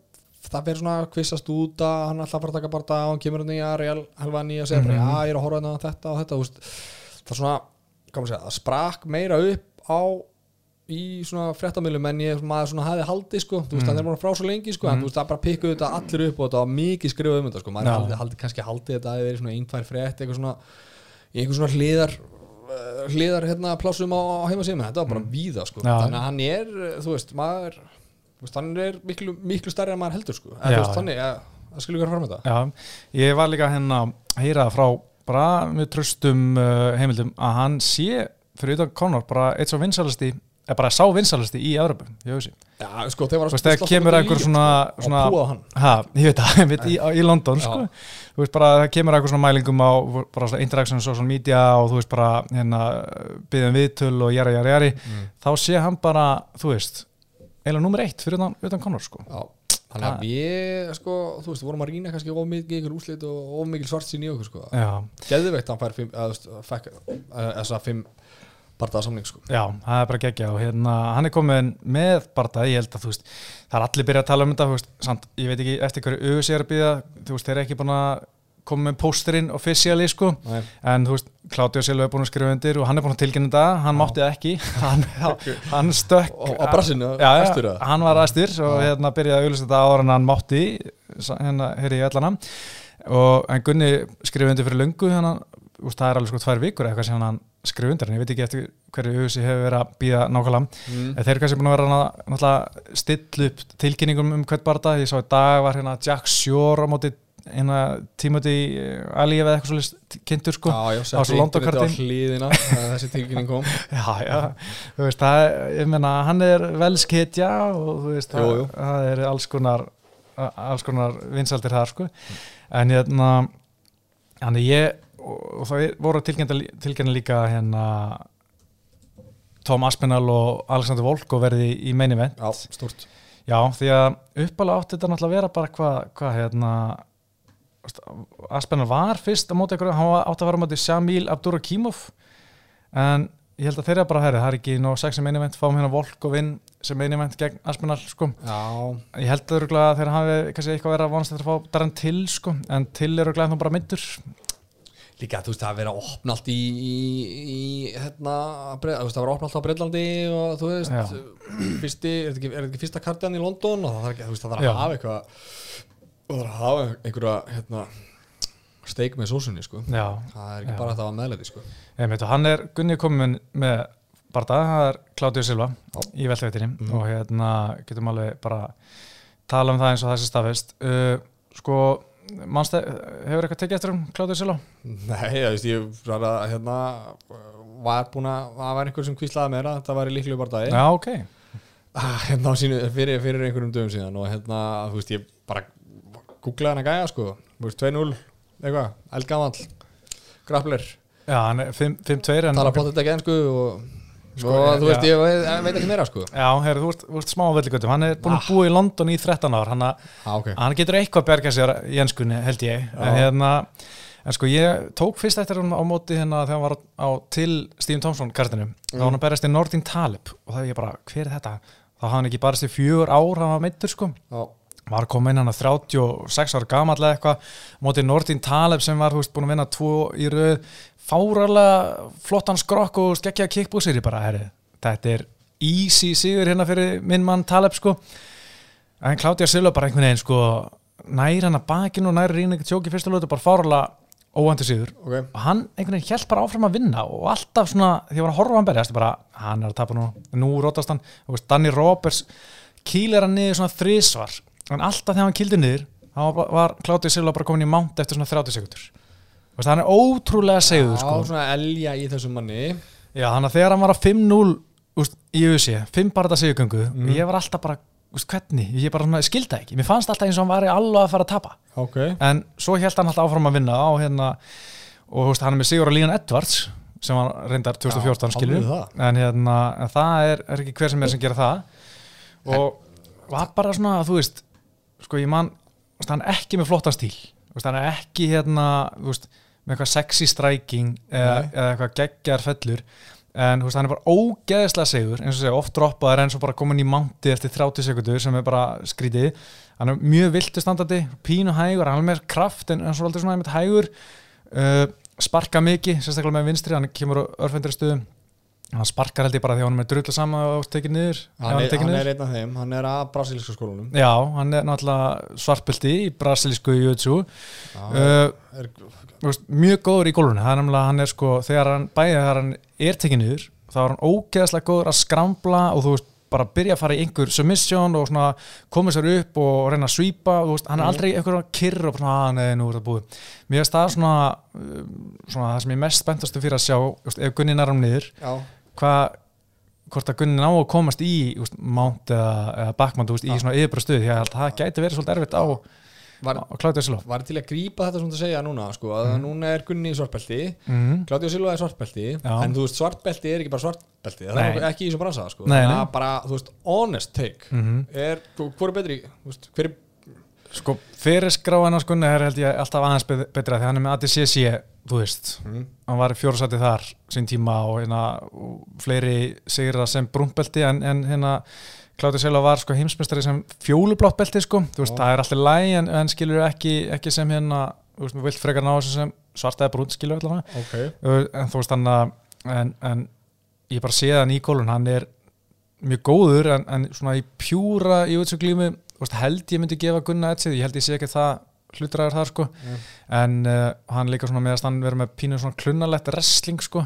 það verður svona kvissast út að hann fara að taka bara og hann kemur hann í Ariel Helvani og segir bara, Mhm. já, ég er að horfa hérna þetta og þetta, þú veist, það svona maður segja, það sprakk meira upp á í svona fréttamilum en ég maður svona hafði haldið sko. Þú veist, Mhm. það er bara frá svo lengi sko en þú veist, það bara pikkuðu þetta allir upp og þetta var mikið skrifað um þetta sko, maður Já. haldið, haldið kannski haldið þetta að það er svona ein, tvær frétt eitthvað svona í einhver svona hliðar uh, hliðar hérna plásum á, á heimasíðum þetta var bara víða sko. Já. þannig að hann er, uh, þú veist, maður þú veist, hann er miklu, miklu stærri en maður heldur sko. Já. eða, þú veist, þannig, ja, það skulle vera fram með þetta. Já, ég var líka hérna að heyra það frá bara með tröstum uh, heimildum að hann sé fyrir utan Conor bara eitt svo vinsalasti eða bara sá vinsalasti í veist Já, sko, þeir var veist, þegar kemur einhver svona, svona að púa hann. Ha, ég veit það, [laughs] ég veit, í, í London sko. þú veist bara, það kemur einhver svona mælingum á bara svona interaction social media og þú veist bara, hérna, byggðum viðtöl og jæra, jæra, jæri, Mm. þá sé hann bara, þú veist eiginlega nummer eitt fyrir utan, utan Conor, sko. Já, þannig að við, sko, þú veist, vorum að rýna kannski of mikið ykkur úslit og of mikil svart sín í okkur, sko. Já, Geðveikt að hann fær fimm, eða, þú veist, partaða samning, sko. Já, það er bara geggja og hérna, hann er komin með Barta, ég held að þú veist það er allir byrjað að tala um þetta, þú veist samt, ég veit ekki eftir hverju auðvitað er að býða þú veist, þeir eru ekki búin að koma með pósterinn officially, sko, Nei. en þú veist Claudio Silva er búin að skrifa undir og hann er búin að tilkynna þetta hann mátti það ekki, [laughs] hann, [laughs] hann stökk Og á brassinu, Já, já, það hann var aðstyr og Já. hérna byrjaði að auðvitað áður en hann mátti hérna, hér í öllana og en Gunni skrifa undir fyrir löngu þannig að það er alveg sko tvær vikur eitthvað sem hann skrifa undir en ég veit ekki eftir hverju auðvitað hefur verið að býða nákvæmlega. Mm. Þeir eru kannski búin að vera hana, náttúrulega still upp tilkynningum um hvert barða ég sá í dag var hérna Jack Shore á móti hérna Timothy Ali eða eitthvað svolítið kynntur sko. Já, já, á svo hlýðina þessi tilkynning kom. [laughs] Já, já, þú veist, það, ég meina, hann er velsketja og þú veist, Jú, það, jú. það er alls konar, alls konar vinsaldir þar, sko. En hérna, hann er ég, og, og það voru tilkynna líka hérna Tom Aspinall og Alexander Volko verði í main event. Já, því að uppalega átti þetta náttúrulega að vera bara hvað, hvað hérna, Aspinall var fyrst á móti einhverju, hann átti að vera á móti Shamil Abdurakimov en ég held að þeirra bara herri, það er ekki nóg sex sem main event, fáum hérna Volk og vinn sem main event gegn Aspinall sko. Já, ég held að örugglega að þeir hafi kannski eitthvað verið að vonast eftir að fá Darren Till sko, en Till er örugglega ennþá bara myndur líka þú veist það að vera að opna allt í, í, í hérna, breið, þú veist það að vera að opna allt á Breitlandi og þú veist fyrsti, er þetta ekki, þetta ekki fyrsta kartan í London? Og það þarf veist það þarf að hafa eitthvað það þarf að hafa einhverja hérna steik með sósunni sko. Það er ekki Já. bara að það var meðleiti sko. Og hann er Gunni komin með barða, það er Claudio Silva Já. í veltaveitinni Mhm. og hérna getum alveg bara tala um það eins og þessi stafist uh, sko, mannstu, hefur eitthvað tekið eftir um Claudio Silva? Nei, ég veist, ég var að hérna var búin að, það var einhver sem kvíslaði mér að það var í líklu bara dagi Já, ok, ah, hérna á sínu, fyrir, fyrir einhverjum dögum síðan og hérna, þú veist, ég bara googlaði hann að gæja, sko. Þú veist, 2-0, eitthvað, eldgamall grappler, já, hann er 5-2 en tala plottet ekki ennsku og, Sko, og þú já. veist, ég veit, ekki meira, sko. Já, heyrðu, þú þú ert smá á velligötum, hann er búin að Ah. búa í London í 13 ár, hann, að- ah, ok, hann getur eitthvað berga sér í ennskunni, held ég, en Já. hérna en sko ég tók fyrst eftir hann á móti hérna þegar hann var á til Stephen Thompson kartinu, þá var hann að berjast í Nordin Talib. Og það er ég bara, hver er þetta? þá hafði hann ekki barist í fjögur ár hann var meittur sko. Var komin hann að 36 ára gamall eða eitthvað. Mótið Nordin Taleb sem var þú veist, búin að vinna tvo í röð fárarlega flottan skrokk og skekkja kickbúsir ég bara, herri, þetta er easy sigur hérna fyrir minn mann Taleb sko. En Claudia Silva bara einhvern veginn sko nær hann að bakinu og nær rýna ekki tjóki fyrsta lötu bara fárarlega óvæntu sigur. Ok. Og hann einhvern veginn held bara áfram að vinna og alltaf svona, því að að horfa hann berjast bara, hann er að tapa nú, nú rótast hann. Og Danny Roberts kýlir hann niður svona þrísvar en alltaf þegar hann kýldi niður þá var, Claudia Silva bara komin í mount eftir svona 30 sekundur veist, hann er ótrúlega segður Já, sko. svona elja í þessum manni. Já, hann að þegar hann var að 5-0 úst, í USA, 5 barða sigurgöngu Mm. ég var alltaf bara, úst, hvernig? Ég bara svona, skilda ekki, mér fannst alltaf eins og hann var alveg að fara að tapa. Ok. En svo held hann alltaf áfram að vinna á hérna og veist, hann er með Sigur og Línan Edwards sem hann reyndar 2014 Já, skilur en hérna, en það er, er ekki hver sem er sem gera það. Og var bara svona, þú veist sko ég man, þú veist, hann er ekki með flottan stíl. Hann er ekki hérna þú veist, með eitthvað sexy striking eða, eða eitthvað geggjar fellur. En þú veist, hann er bara ógeðslega segur eins og segja, oft droppaður en svo bara komin í mánti eftir 30 sekundur sem er bara skrítið. Hann er mjög viltu standandi pínu hægur, hann er með kraft en, en svo aldrei svona hægur. Uh, sparka mikið, sérstaklega með vinstri hann kemur á örfendri stöðum hann sparkar held ég bara því að hann er með drullu sama og tekið niður, Hann er, hann er einn af þeim, hann er að brasilíska skólanum Já, hann er náttúrulega svartbylti í brasilísku Já, uh, er, mjög góður í gólfinu. Það er nefnilega, hann er sko, þegar hann bæði þegar hann er tekið niður, þá er hann ógeðslega góður að skramla og þú veist bara byrja að fara í einhver submission og svona koma sér upp og reyna að svípa og þú veist, hann er Mhm. aldrei einhver kyrr og svona, að nei, nú er það búið. Mér finnst það svona, um, svona það sem ég mest spenntastu fyrir að sjá, veist, ef Gunni nærum niður, hvað hvort að Gunni ná að komast í veist, mount eða, eða backmount veist, í svona yfirbara stuði, því að það gæti verið svolítið erfitt á, var, var til að grípa þetta sem þú segja núna sko, að núna er Gunni í svartbelti mm. Claudio Silva er svartbelti Já. en þú veist svartbelti er ekki bara svartbelti það Nei. er ekki í þessum bransa sko. Nei, það nei. bara, þú veist, honest take Mm er, hvor er betri veist, hver er, Sko, fyrir skráin á skunni er held ég alltaf aðeins bet- betra því hann er með ADCC, þú veist mm, hann var í fjórsæti þar sín tíma og, hérna, og fleiri sigra sem brúntbelti en, en hérna Kláti Selva var sko heimsmestari sem fjólublátt belti sko, þú veist, Já. það er alltaf læg en, en skilur ekki, ekki sem hérna þú veist, við vilt frekar ná þessu sem svarta eða brúnt skilur allavega, ok. En þú veist hann að en, en ég bara sé það Níkólun, hann er mjög góður en, en svona í pjúra í glímu, þú veist, held ég myndi gefa Gunna Etsið, ég held ég sé ekki það hlutræður þar sko, Mm. en uh, hann líka svona með að hann verið með pínu svona klunnalegt wrestling sko,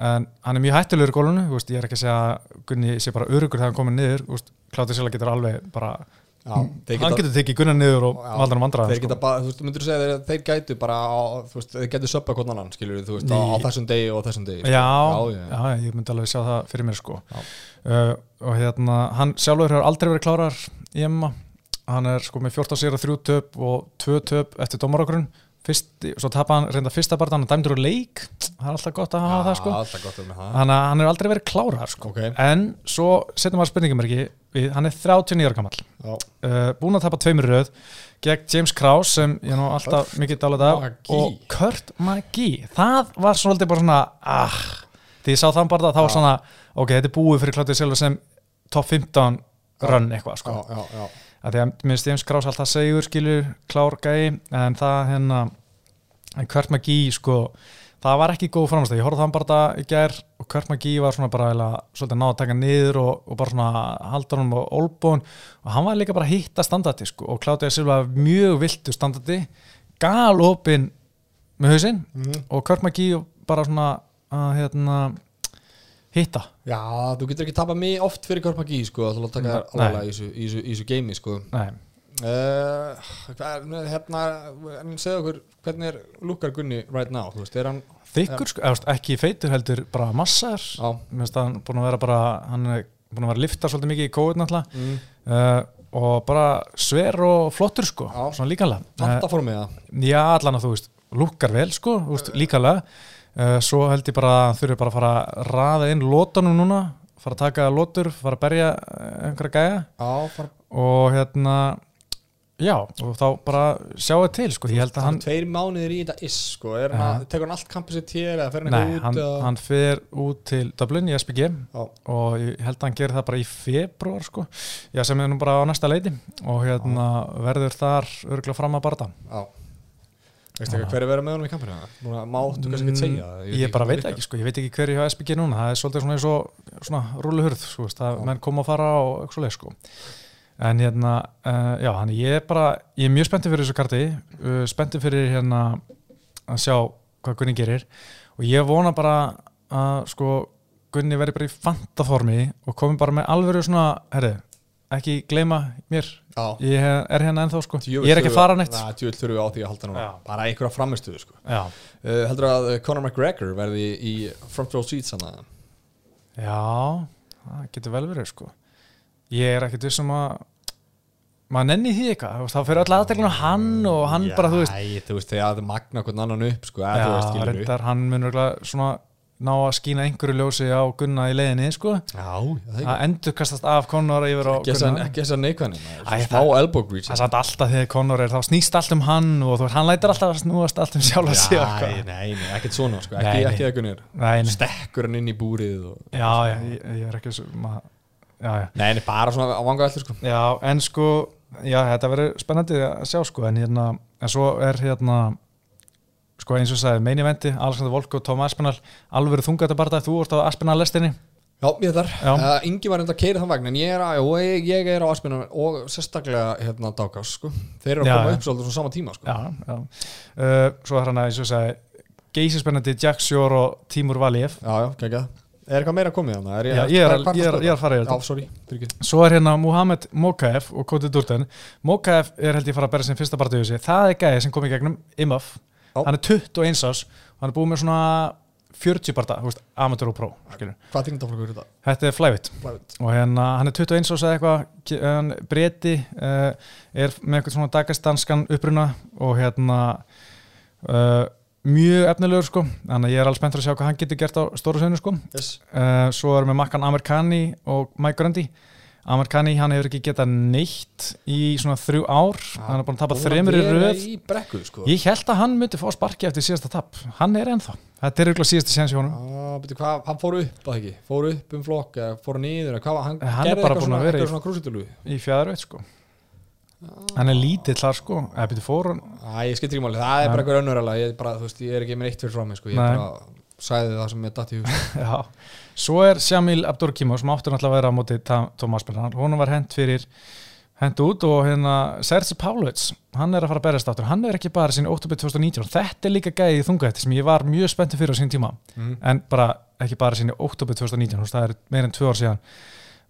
en hann er mjög hættulegur í gólunu, þú veist, ég er ekki að segja að Gunni sé bara örugur þegar hann komið niður, þú Kláti Sela getur alveg bara, já, hann getur tekið Gunna niður og valda hann vandræðum þeir sko. geta bara, þú veist, myndur segja þeir, þeir gætu bara á, þú veist, þeir gætu söppa hvort annan skilur þú veist, á, á þessum degi og þessum degi sko. já, já, já. ég myndi alveg sjá það fyrir mér sko uh, og hérna, hann sjálfur hefur aldrei verið klárar í Emma hann er sko með 14 sigra, 3 töp og 2 töp eftir dómarokkurinn fyrst, svo tapa hann reynda fyrsta hann er dæmdur úr leik, það er alltaf gott að hafa það sko. Alltaf gott með það. Hann, hann hefur aldrei verið klárar sko. Ok, en svo setjum maður spurningamerki við, hann er 39 ára gammal uh, búin að tapa tveimur röð gegn James Krause sem ég nú alltaf mikið dálit af og Kurt Magee það var svolítið bara svona ah, því ég sá þann bara það var svona ok, þetta er búið fyrir Claudia Silva sem top 15 run eitthvað sko. já, já, já. Að því að minnst James Krause alltaf segur skilur klár gæi en það hérna en Kurt Magee sko það var ekki góð framstæð, ég horfði þann bara í gær og Kurt Magee var svona bara eiginlega svolítið náða að taka niður og, og bara svona halda honum á olbún og hann var líka bara að hitta standardi sko og Claudia Silva mjög viltu standardi gal opinn með hausinn. Mhm. og Kurt Magee bara svona að hérna hitta? Já, þú getur ekki tapað mig oft fyrir Korpagi sko, að þú láta taka Nei. alveg í þessu- geimi sko. Nei, Uh, hvað hérna, en segðu okkur hvernig er lukkar Gunni right now, þú veist, er hann þykkur sko, eða, þú veist, ekki feitur heldur bara massar já, mér finnst að hann búin að vera bara hann er búin að vera að lifta svolítið mikið í COVID náttúrulega. Mm, uh, og bara sver og flottur sko Já. svona líkanlega vanta fór mig það. Uh, já allan að þú veist, lukkar vel sko líkanlega svo held ég bara að hann þurfi bara að fara að raða inn lótanum núna fara að taka lótur, fara að berja eh, einhverja gæja. Já, fara, og hérna já, og þá bara sjáu til sko, ég held að hann hann tveir mánuðir í þetta is sko, er hann Ja. að, tekur hann allt kampið sér til eða fer hann Nei, eitthvað hann, út eða? hann fer út til Dublin í SPG Já. og ég held að hann gerir það bara í februar sko, já sem er nú bara á næsta leiti. Og hérna verður þar örgulega fram að barða Já hver er verið með honum í kampinu? Núna Máttu kannski ekki segja það, Mm, ég, bara veit ekki sko, ég veit ekki hver er hjá SPG núna það er svolítið svona eins og svona rúluhurð sko, veist, að Já. menn koma að fara og eitthvað svoleið sko en hérna, uh, já, hann ég er bara ég er mjög spenntið fyrir þessu karti uh, spenntið fyrir hérna að sjá hvað Gunni gerir og ég vona bara að sko Gunni verði bara í fantaformi og komi bara með alvöru svona, herri ekki gleyma mér, Já. Ég er hérna ennþá sko. Djöfull ég er ekki að fara neitt. Na, Djöfull þurfum við á því að halda núna. Já. Bara einhverja framistuðu sko. Já, uh, Heldur að Conor McGregor verði í front row seats hann að Já, það getur vel verið sko. Ég er ekkert vissum að maður nenni því eitthvað. Þá fyrir öll aðteglinu hann og hann bara, þú veist Æ, þú veist, þegar það magna hvern annan upp sko, Já, reyndar, hann mun örugglega svona ná að skína einhverju ljósi á Gunna í leiðinni sko. Það endur kastast af Conor yfir á ekki að- Gunna. ekki þess að neikvæðin það- er alltaf þegar Conor er, þá snýst allt um hann og veist, hann lætur alltaf að snúast allt um sjálf að nei, ekkert svona sko. Ekki, ekki Nei, nei, Stekkur hann inn í búrið og... já, já, ég, ég er ekki svo maður, já, já. Nei, nei, bara svona á vanga öllu sko. Já, en sko, já, þetta verður spennandi að sjá sko, en hérna, en svo er hérna, sko eins og sagði, meini vendi, Alexander Volko, Tom Aspinall, alveg þungatabarta, þú ert á Aspinall lestinni, Já, ég þar. Já. uh, Ingi var enda að keira þann vagn en ég er, að, og ég, ég er á Aspinum og sérstaklega hérna Dákás sko. Þeir eru að Já, koma upp svolítið svona sama tíma sko. já, já, uh, svo er hann að, eins og sagði, geysi spennandi Jack Shore og Tímur Valíef, já, já, geggjað. Er eitthvað meira komið þannig? Er Já, ég er að- ég er að- ég er að fara í þetta. Ekki. Svo er hérna Muhammed Mokaev og Koti Durden, Mokaev er held ég fara að berja sin fyrsta barndöðu sig, það er gæði sem kom í gegnum IMAF, Já. hann er 21 ás, og hann er búið með svona 40 barnda, þú veist, amateur og pro, skilur. Hvað þingdaflokkur er þetta? Þetta er Flævitt. og hérna, hann er 21 og sagði eitthvað hann breyti uh, er með eitthvað svona dagastanskan uppruna og hérna uh, mjög efnilegur sko þannig að ég er alveg spenntur að sjá hvað hann getur gert á stóru sögnu sko Yes. uh, svo erum við makkan Amerikani og Mike Grundy Amerikani, hann hefur ekki getað neitt í svona þrjú ár. Hann er búin að tapa Búin þremur í röð. í brekku sko. ég held að hann myndi fá sparki eftir síðasta tap. Hann er ennþá, þetta er ykkur síðasta honum. Ah, hann fór upp að ekki? Fór upp um flokk fór niður eða hvað, hann, Hann er bara eitthvað búinn að vera í- eitthvað í fjæðar veit sko hann er lítill þar sko. Hann? Æ, ég skiptir ekki máli, það er bara eitthvað önnur ég, bara, veist, ég er ekki með eitt fyrir frá mig sko. ég bara sagði það sem ég datt í hús [laughs] Já, svo er Shamil Abdurkimo sem áttur náttúrulega að vera á móti Tómas Spillan, hún var hent fyrir hent út og hérna Sergi Pavlovic, hann er að fara að berjast áttur hann er ekki bara sinni óttúbið 2019 þetta er líka gæði í þungahætti sem ég var mjög spenntið fyrir á sín tíma, mm. en bara ekki bara sinni óttúbið 2019, þú veist, það er meir en tvö ár síðan.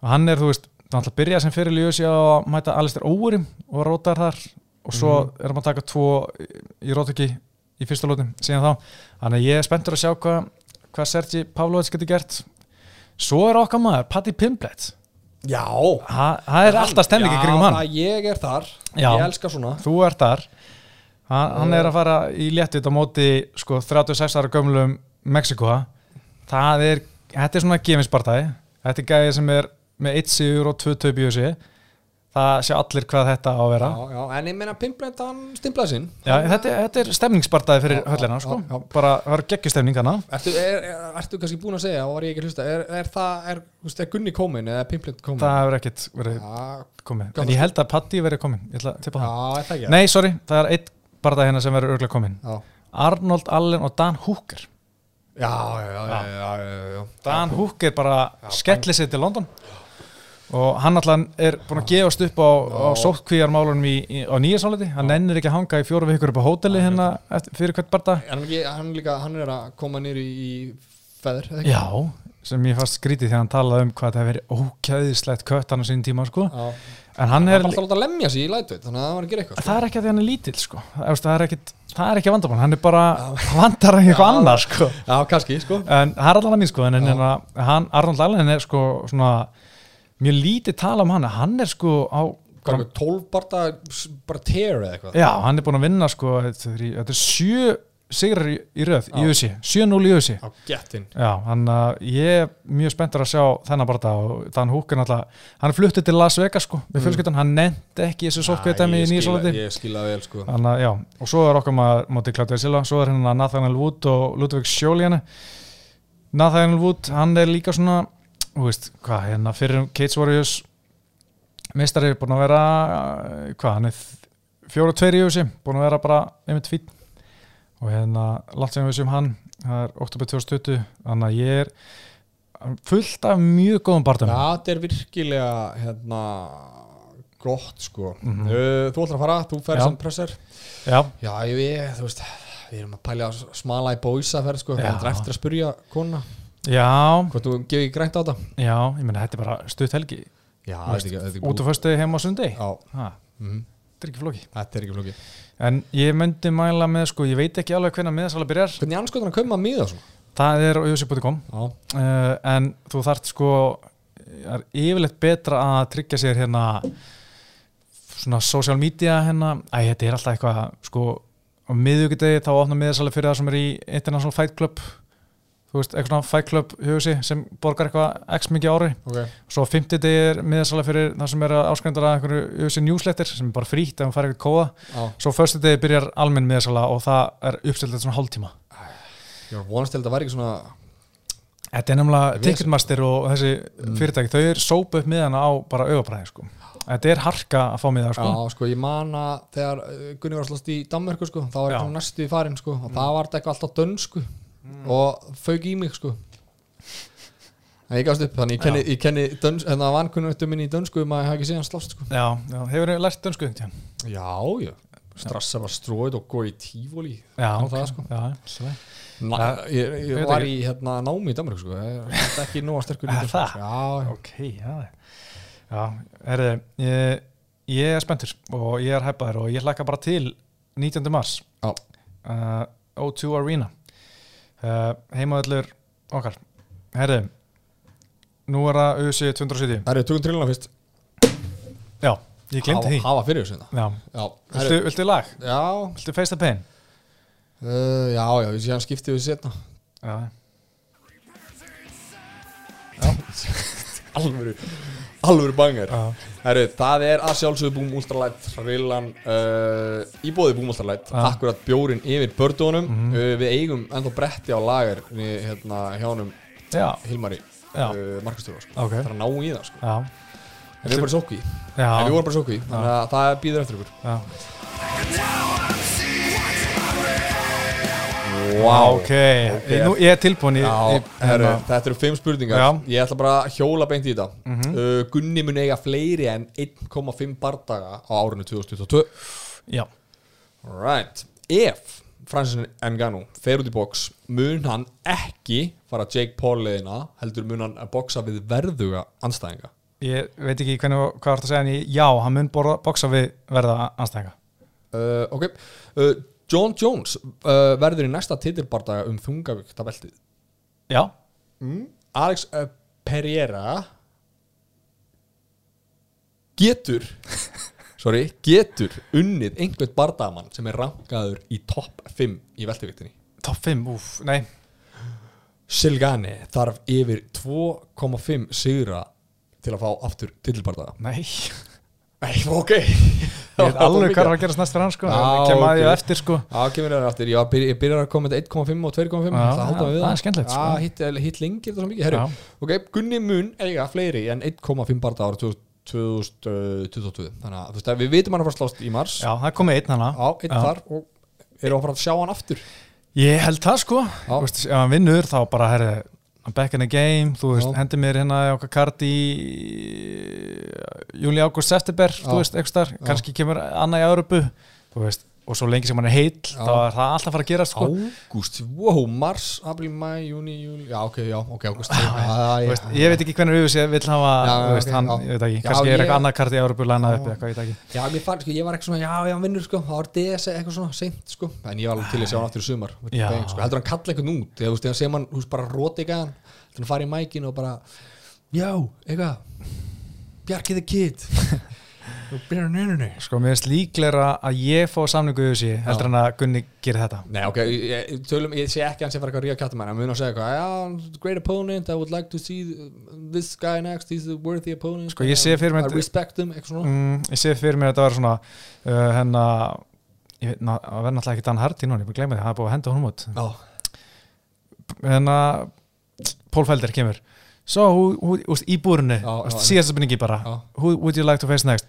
Og hann er, þú veist, hann ætla að byrja sem fyrir ljósi að mæta Alistair Óurim og rótar þar. Og svo Mhm. er hann að taka tvo í rótöki í fyrsta lótum síðan þá, þannig ég er spenntur að sjá hvað hva Sergi Pavlovic getur gert svo er okkar maður, Patti Pimblet Já, Ha- það er alltaf stemning í kringum hann. Já, ég er þar, Já. ég elska svona. Þú ert þar. Hann, hann er að fara í léttut á móti sko 36 ára gömlum Mexikoa það er, þetta er svona gefinspartæði þetta er gæði sem er með 1 sigur og 2 töp í þessi það sé allir hvað þetta á að vera. Já, já, En ég meina Pimblend, hann stimplaði sinn. Já, þetta, þetta er stemningspartæði fyrir Já, já, höllina sko. já, já. bara, það er geggjustemning hana Ertu, er, er, ertu kannski búin að segja, og var ég ekki að hlusta Er, er það, er, Gunni komin eða Pimblend komin? það hefur ekkert verið Já, Gaman. en ég held að Patti verið komin ég ætla að tippa já, það Nei, sorry, það er eitt barða hérna sem verður örglega komin Já, Arnold Allen og Dan Hooker. Já, já, já, já, já, já, já. Dan Hooker bara Já, skellir sig til London og hann alltaf er búin að gefast upp á, á sótkvíjarmálunum á nýjasáleiti hann nennir ekki að hanga í fjóru vikur upp á hóteli hérna eftir, fyrir hvert barða Hann, er hann, hann er að koma nýri í feður? Já, sem ég fast skrítið þegar hann talaði um hvað það hefur verið ókæðislegt kött hann á sín tíma sko. En hann Hann er er alltaf að lemja sig í lætut Þannig að það var að gera eitthvað sko. það er ekki að því hann er lítill sko. það, er ekki er ekki vandamál, hann er bara [laughs] vandar ekki eitthvað annað sko. Sko en það er mín sko hann, mjög lítið tala um hann hann er sko á Hvað 12 barða, bara tear eða eitthvað. Já, hann er búin að vinna sko, þetta er, sjö sigrar í, röð í. USA, 7-0 í Já, hann að ég er mjög spenntur að sjá þennan bara og þann húk er náttúrulega hann fluttið til Las Vegas sko, með Mm. fjölskyldan, hann nefndi ekki þessu sótkvæðdæmi í Nýjasólandi ég skila vel sko. Þannig að já, og svo er okkar maður mótið Claudia Silva, svo er hérna Nathaniel Wood og Ludvig Sjóliana Nathaniel Wood, hann er líka svona þú veist, hvað, hérna fyrir Cage Warriors meistari búin að vera hvað, hann er fjóru tveir í þessi, búin að vera bara einmitt fín og hérna látt sem við sem hann, það er oktober 2020 þannig að ég er fullt af mjög góðum barndum Já, þetta er virkilega hérna gott sko Mhm. uh, Þú ætlar að fara, þú ferð Já. sem presser Já, Já, ég þú veist Við erum að pælja að smala í bóisa ferð sko. Það er eftir að spurja kona já, Hvort þú gefið ekki grænt á þetta? Já, ég meina þetta er bara stutt helgi. Já, þetta er ekki- út og föstu heim á sundi Já, ha, mhm. þetta er ekki flóki þetta er ekki flóki en ég myndi mæla með sko, ég veit ekki alveg hvernig miðasala byrjar. Hvernig anskotan að koma að miða svona? það er á usi.com Já, uh, en þú þarft sko er yfirleitt betra að tryggja sér hérna svona social media hérna, æ, þetta er alltaf eitthvað sko, á miðugudegi þá opna miðasala fyrir það sem er í International Fight Club þú veist, eitthvað svona Fight Club hugsi sem borgar eitthvað x mikið ári. Ok. Svo á 50 degi er miðasala fyrir það sem er áskrændur að einhverju hugsi newsletter sem er bara frítt ef hún fær eitthvað kóða Já, svo fyrstu degi byrjar almenn miðasala og það er uppstildið svona hálftíma. Ég var vonast til að þetta væri ekki svona Þetta er nefnilega Ticketmaster og þessi Mm. fyrirtæki, þau er sópa upp miðana á bara augabræði sko. Þetta er harka að fá miða sko. Já, sko, ég man að þegar uh, Gunni var að slast í Danmörku, sko, þá var ég komin næstu í farin, sko, og það var þetta eitthvað alltaf dönsku og fauk í mig, sko. En ég gafst upp, þannig ég kenni, ég kenni döns, en það vankunnum minni í dönsku um að ég hafa ekki séð hann slást, sko. Já, já, hefur þið lært dönsku? Já, já. Strassa var stróið og góð í tífóli. Já, Á ok. það, sko. Já, Ja, ég, ég var í hérna, námi í Danmörku, sko. Ég er ekki nóga sterkur í dönsku. það? Já, já. ok, já Já, herri ég, ég er spenntur og ég er hæpaður og ég hlakka bara til 19. mars Já. uh, O2 Arena uh, heimaðallur okkar herri nú er það USA 270 Það eru tökum trillina fyrst. Já, ég glemdi því Hafa fyrir þessu. Já, Já, viltu, viltu lag? já, Viltu face the pain? uh, já, já, ég sé hann skiptið við setna. Já, [laughs] alvöru alvöru bangar Heru, það er að sjálfsögðu Boom Ultralight Rillan uh, í bóði Boom Ultralight Já. akkurat bjórin yfir bördunum. Mhm. uh, við eigum ennþá bretti á lager hérna, hjá honum já, Hilmari uh, Markastjóra sko. ok. Það er að ná í það sko. Við erum bara sókví. Við vorum bara sókví þannig að það býður eftir ykkur. Já. Wow. Ok, Ég- Nú, ég er tilbúin í, Já, í herru, hérna- þetta eru fimm spurningar. Já. Ég ætla bara að hjóla beint í þetta. Mhm. uh, Gunni mun eiga fleiri en 1,5 bardaga á árinu 2022 Já, Right. Ef Francis Ngannou fer út í box mun hann ekki fara Jake Paul leðina heldur mun hann að boxa við verðuga anstæðinga ég veit ekki hvernig, hvað vart að segja en ég, já, hann mun borða, boksa við verða anstæðinga uh, Ok. Uh, John Jones uh, verður í næsta titilbardaga um þungavíkta beltið Já, mm. Alex uh, Pereira getur [laughs] sorry, getur unnið einhvern bardagamann sem er rankaður í topp 5 í velteviktinni. Topp 5, úf, nei. Silgani þarf yfir 2,5 sigra til að fá aftur titilbardaga. Nei, Nei, ok. Ég veit [laughs] alveg hvað er að gerast næst fyrir hann sko. Já, Kem að ég eftir sko. Já, kemur það ég, byrja, ég byrjar að koma með 1,5 og 2,5 Já, Það halda við það er skemmtilegt, sko. Hitt, lengir það svo mikið. Ok, Gunni mun eiga fleiri en 1,5 barða ára 2022 Þannig að þú veist, að við vitum hann að fara slást í mars. Já, það komið einn hana Já, einn þar og erum að fara að sjá hann aftur. Ég held það sko. Ef hann vinnur þá bara herri I'm back in the game, þú veist, hendi mér hérna okkar kart í júli, ágúst, september, þú veist, eitthvað starf, kannski kemur annað í Európu, þú veist, og svo lengi sem hann er heill, þá er það alltaf að fara að gerast, sko. Ágúst, wow, mars, april, mæ, júni, júli Já, ok, já, ok, ágúst ég veit ekki hvernig við sér vill hafa, Já, hann, ég veit ekki, kannski er eitthvað annað kart í Európu lænað upp, eitthvað, ég veit ekki. Já, mér fann, sko, ég var ekki svona, já, já, vinnur, sko, það var DS eitthvað svona seint, sko, en ég var alveg til að sjá hann aftur í sumar, sko, heldur hann kalla einhvern út, þegar þú sem hann, þú veist, bara róti að hann, heldur hann fara í mækin og bara, já, eitthvað, Bjarki the Kid, Sko, mér finnst líklega að ég fá samningu í þessi heldur en að Gunni gerir þetta. Nei, ok, ég, tölum, ég sé ekki að hann sé fara eitthvað að ríða kjáttamæn, hann mun að segja eitthvað, great opponent, I would like to see this guy next, he's a worthy opponent Sko, ég sé fyrir mér- I respect him, eitthvað svona. Mm, Ég sé fyrir mér að þetta var svona uh, hennar ég veit, ná, að verða náttúrulega ekki Dan Hardy núna, ég búið að gleyma því, það er búið að henda honum út. Já, hennar Pól Felder kemur. So, who, who, úst, í búrunni, síðasta spurningi bara. who would you like to face next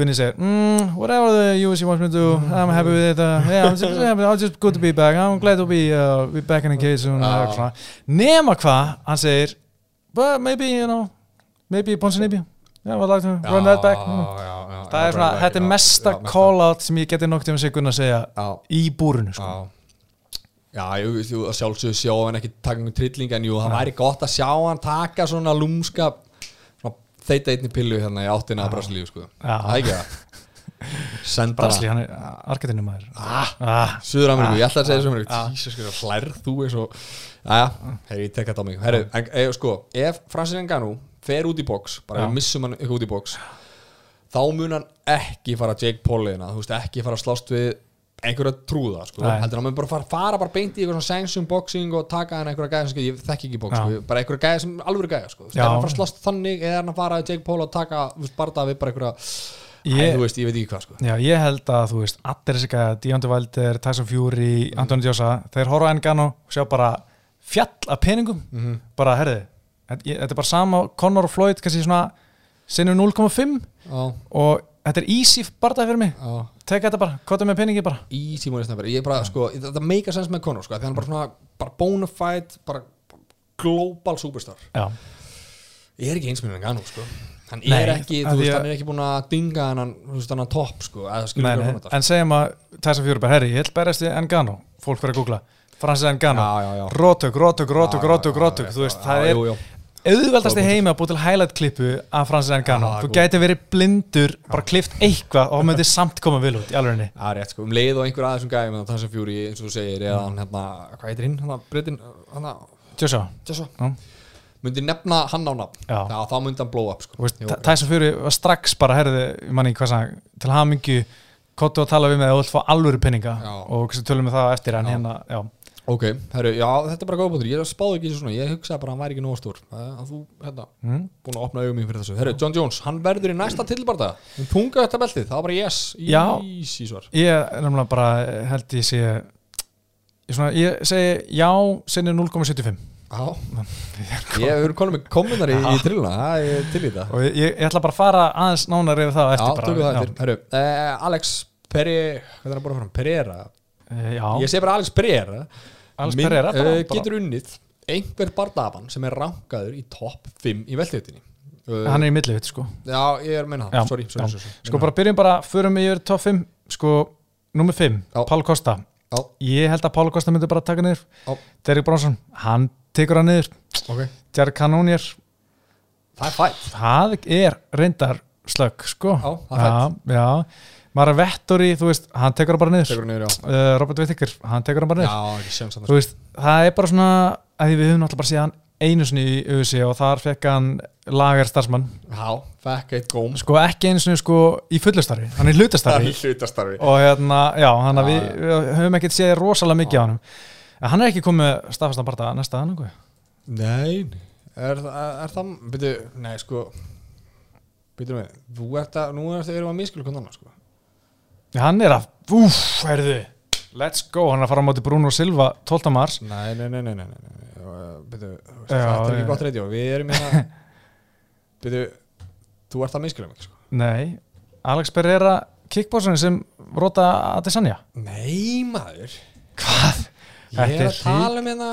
Gunni segir, mm, whatever the UFC wants me to do, I'm happy with it uh, yeah, I'm just, yeah, I'll just good to be back I'm glad to be, uh, be back in the cage soon, uh, svona. nema hvað, hann segir but maybe, you know maybe Ponsinibia yeah, I would like to run that back. Já, það er svona, þetta er mesta call-out sem ég geti nokt um sig Gunni að segja í búrunu sko. já. Jú, að sjálfsögðu sjá hann ekki taka einhvern trilling en jú, það væri gott að sjá hann taka svona lúmska þeita einni pillu hérna í áttina að Brasilíu, sko. Brasli, hana hann er arketinu maður. Ah, ah, Suður-Ameríku, ég ætla að segja Ah, Suður-Ameríku. Ah. Jesus, sko, hlærð þú er svo Jæja, herri, ég tek þetta á mig. Herri, en, e, sko, ef Francis Ngannou fer út í box, bara við missum hann út í box þá mun hann ekki fara Jake Paul-ina, þú veist, ekki fara að slást við einhverja trúða, sko. Heldur hann mun bara fara, fara bara beint í eitthvað svona sanctum boxing og taka hann einhverja gæða sem ég þekki ekki box, Já. sko, bara einhverja gæða sem alveg gæða, sko, er hann að fara að slást þannig eða er hann að fara að Jake Paul og taka, bara við bara einhverja, Æ, ég, þú veist, ég veit ekki hvað, sko. Já, ég held að þú veist, allir þessi gæða, Deontay Wilder, Tyson Fury, Anthony Joshua, þeir horfa á Engano og sjá bara fjall af peningum, Mhm. bara, herði, þetta er bara sama Conor og Floyd, kannski svona sinnum 0,5 Já, og þetta er easy barndað fyrir mig, já tek þetta bara, kota með peningi bara. Easy money snapper, ég bara, sko, þetta meika sens með Conor, sko, því hann er bara svona, bara bona fide, bara global superstar. Já, ég er ekki eins með hann Gano, sko. Hann Nei, er ekki, þú því veist, að- hann er ekki búin að dinga hann, þú veist, hann topp, sko eða skilur nei, nei, að en segjum að Tyson Fury bara, herri, ég held berjast í Engano, fólk verður að googla, Francis Engano, Já, já, já. rótök, rótök, rótök, rótök, rótök, þú veist, það er auðveldast í Góð heimi að búið til highlight klippu af Francis Ngannou. Já, þú gæti verið blindur, bara klift eitthvað og myndi samt koma vil út í alvegni Það er rétt, sko, um leið og einhver aðeins um með það sem fjúri, eins og þú segir, eða hann hérna, hvað heitir hinn, hann að breytin, hann að, Joshua, Joshua, myndi nefna hann á nafn, Já. þá myndi hann blow up, sko. Jú. Ty- Tyson Fury var strax bara herði, manni hvað sagði, til hamingju kottu að tala við mig að þú vilt fá alvöru peninga Já. og tölum við það eftir en hérna, já, Ok, herru, já, þetta er bara góð búintur, ég spáði ekki svona, ég hugsaði bara að hann væri ekki nóg stór, að að þú, hérna, mm? búin að opna augum mín fyrir þessu. Herru, John Jones, hann verður í næsta tilbarda, um punga þetta beltið, það var bara yes, Já. easy ég er nefnilega bara held ég sé ég, svona, ég segi já sinni 0,75 Já, [laughs] ég hefur konum með kommentar í, í trilluna, það er til í þetta. og ég, ég, ætla bara að fara aðeins nánar yfir það Já, eftir bara, tökum það já. eftir. Herru, uh, Alex Peri, hvað er það bara fram? Pereira. Eh, já, Ég segi bara Alex Pereira. Eh, bara, getur unnið einhver barndafan sem er rankaður í topp 5 í veltjöðinni. Uh, hann er í millivitt sko Já, ég er meina það, sorry, sorry, sorry. Sko bara byrjum bara, förum við yfir top 5 Sko, nummer 5, Já. Pál Kosta Já, Ég held að Pál Kosta myndi bara taka niður. Derek Bronson, hann tekur hann niður ok. Jared Cannonier, Það er fætt. það er reyndar slögg, sko Já, það er já, já. Mara Vettori, þú veist, hann tekur hann bara niður. Niður, uh, Robert Whittaker, hann tekur hann bara niður. Já. Þú veist, það er bara svona að við höfum náttúrulega bara séð hann einu sinni í USA og þar fekk hann lagar starfsmann Já, fekk eitt góm. sko ekki einu sinni sko í fullustarfi hann er [laughs] hlutastarfi. Og hérna, já, hann að við, við höfum ekkert séð rosalega mikið á hann en hann er ekki komið staðfastan bara næsta aðnangu Nei, er, er, það, byrju, nei, sko, byrju með, þú ert að, nú er erum við að miskjölu annar, sko. Hann er að, úf, heyrðu. Let's go, hann er að fara á móti Bruno Silva 12. mars. Nei, nei, nei, nei, nei, nei, nei, byrju, þetta er ekki gott reyndjó, við erum hérna, [laughs] byrju, þú ert að miskjölu mig, sko. nei, Alex Pereira kickbossun sem rota Adesanya. Nei, maður, hvað? ég er að tala um hérna,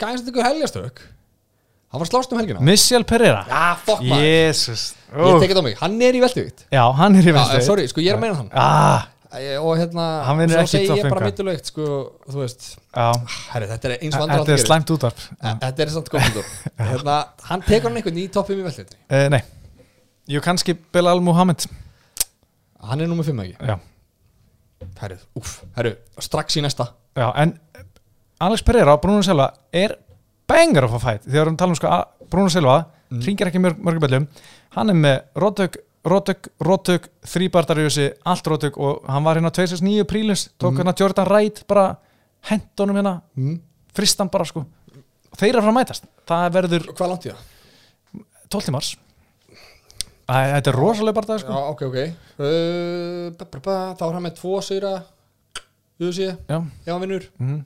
gæðast ykkur helgjastök, hann var slást um helgina. Michel Pereira. Já, fokk maður, Jesus. Ég tekið á mig, hann er í velduvikt. já, hann er í vestu sorry, sko, ég er að meina hann. ah, og hérna, svo segi ég bara mittulegt sko, þú veist, herri, þetta er eins vandrar þetta er slæmt útvarp. Þetta er samt góð [laughs] hérna, hann tekur hann einhvern í topp 5 í vellinni uh, nei, jú kannski Bilal Muhammed hann er nummið 5 ekki, já, herri, uff herri, strax í næsta. Já, en Alex Pereira, Bruno Silva er bengar a fight, þegar við tala um sko að Bruno Silva, Mm. ringir ekki mörg, mörgum bellum hann er með Rodvögg rótök, rótök, þrýbardarjösi allt rótök og hann var hérna 2009 prílus, tók hérna Jordan Wright bara hendunum hérna mm. fristan bara sko. Þeir eru að fara að mætast, það verður Hvað langt ég það? 12. mars. Þetta er rosalega barndað sko. Já, ok, ok. Uh, Þá er hann með tvo sigra UFC, ef já, hann vinnur. Mm,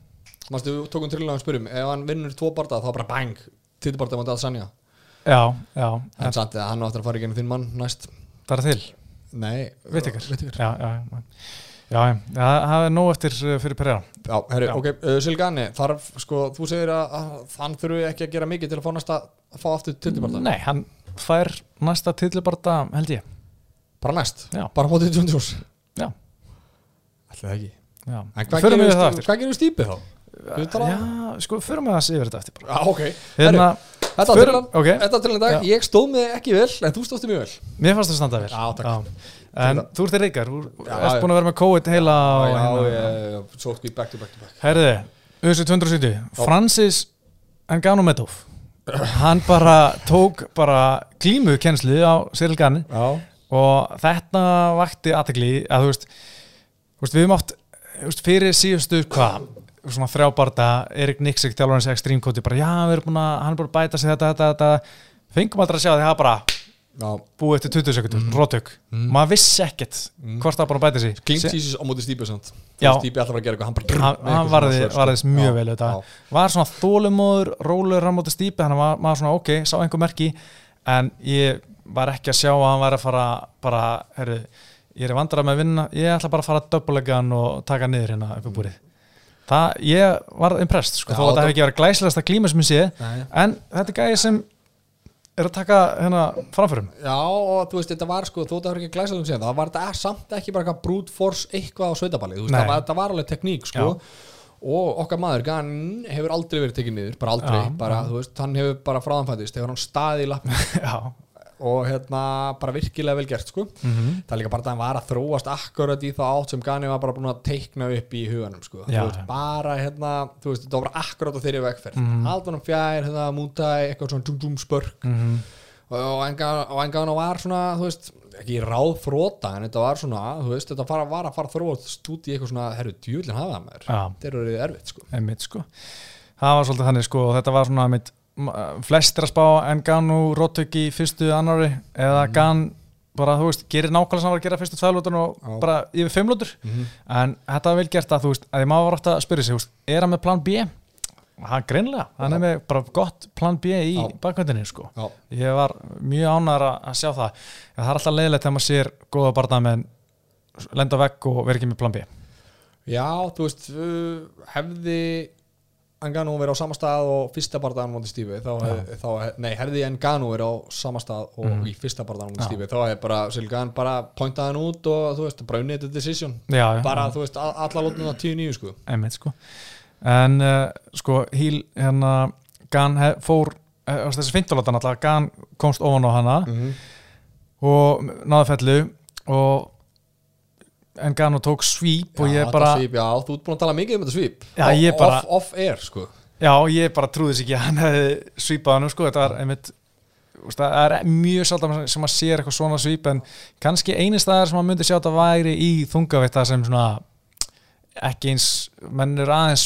Mástu, við tókum trillega um spyrum Ef hann vinnur tvo barða, þá bara bang Tittubarða mútið að sannja já, já. En samt, eh, hann á eftir að fara í genið þinn mann næst það er til, Nei, Veit ykkur. Já, já já, já, það er nóg eftir uh, fyrir Pereira. Já, herru, Já. ok, uh, Silgani Þarf, sko, þú segir að, að hann þurfi ekki að gera mikið til að fá næsta að fá aftur tittubarða nei, hann fær næsta tilbarda held ég. Bara næst, Já. bara mótið Jones já, Ætli það ekki. Já, En hvað við stípið þá? Já, sko, förum við það yfir þetta eftir bara. Já, ok. Hérna, Þetta var förum, til ok, Þetta til en dag, Já. ég stóð með ekki vel En þú stóðst mjög vel. Mér fannst það standa vel. Já, takk. en þú ert í reykar, þú Já, ert já. búin að vera með COVID heila og Já, hérna- ég sótt við back to back to back. Herði, USA 270 Francis Ngannou-Medov. Hann bara tók bara klímu kennslu á Cyril Gane Já, og þetta vakti aðtegli að þú veist, þú veist við höfum átt þú veist, fyrir síðustu hvað svona þrjábarda, Erik Niksik þjálfarins Extreme Code, bara já, við erum búin að hann er búin að bæta sig þetta, þetta, þetta. Fengum aldrei að sjá að það bara já. búið eftir 20 sekundur, mm. rótök maður vissi ekkert hvort það bara bæta sig. Jesus á móti Já. Stípið alltaf var að gera eitthvað Hann bara hann, með hann eitthvað varði, sko. varðist mjög Já, vel þetta. Já. var svona þólumóður, rólur hann móti stípi þannig að maður, maður svona ok, sá einhver merki. En ég var ekki að sjá að hann væri að fara bara, herru ég er vandrað með að vinna, ég ætla bara að fara að döpulega hann og taka niður hérna upp í búrið það, ég var impressed sko, Já, þó að það- það hef ekki verið glæsilegasta klíma sem ég sé, Nei. en þetta er gæði sem er að taka hérna framförum. Já, og þú veist, þetta var sko, þetta var ekki glæsalum síðan, það var þetta samt ekki bara eitthvað brute force eitthvað á sveitaballi, þú veist, Nei. það var, þetta var alveg tekník, sko, og okkar maður, Gann, hefur aldrei verið tekið niður, bara aldrei, Já, bara, þú veist, hann hefur bara fráðanfættist, hefur hann staðið í lappinu [laughs] já, og hérna, bara virkilega vel gert, sko, Mhm. það er líka bara að hann var að þróast akkurat í þá átt sem Ganni var bara búin að teikna upp í huganum, sko, Já. veist, bara, hérna, þú veist, þetta var akkurat á þeirri vegferð, mm. -hmm. aldunum fjær, hérna, mútæ, eitthvað svona dum dum spörk, mm og engan var svona þú veist, ekki ráð þróta en þetta var svona, þú veist, þetta fara, var að fara þróast út í eitthvað svona, herru, djúlinn hafa það með þér Já. þetta eru erfitt, sko einmitt sko það var svolítið þannig sko og þetta var svona einmitt, m- flestir að spá en Ganu Róttök í fyrstu annari eða Gan bara þú veist, gerir nákvæmlega saman að gera fyrstu tvælútur og Já. bara yfir fimmlútur en þetta var vel gert að þú veist að ég maður var aftur að spyrja sig, er hann með plan B? hann greinlega, hann er með bara gott plan B í bakvöndinni sko. Já, ég var mjög ánæður að að sjá það. En það er alltaf leiðilegt þegar maður sér góða barða með lenda vekk og vera ekki með plan B. Já þú veist, uh, hefði Engano verið á sama stað og fyrsta bardaðan mútið stífi þá, hef, þá hef, nei, hefði Engano verið á sama stað og í fyrsta bardaðan mútið. Já. stífi þá hefði bara Silgan bara pointað hann út og þú veist, bara unnið þetta decision. Já, já, bara, þú veist, alla lótnum á 10-9 sko. Einmitt sko. En uh, sko Híl hérna Gan hef, fór uh, þessi fintulótan alltaf Gan komst ofan á hana mm og náði fellu og en Gan tók svíp og ég bara svip, já, þú ert búin að tala mikið um þetta svip Já, bara- off, off air, sko. Já ég bara trúði þess ekki að hann hefði svípað hann sko. Þetta var einmitt það er mjög sjaldan sem að sér eitthvað svona svíp en kannski eini staðar sem að myndi sjá þetta væri í þungavitta sem svona ekki eins, menn er aðeins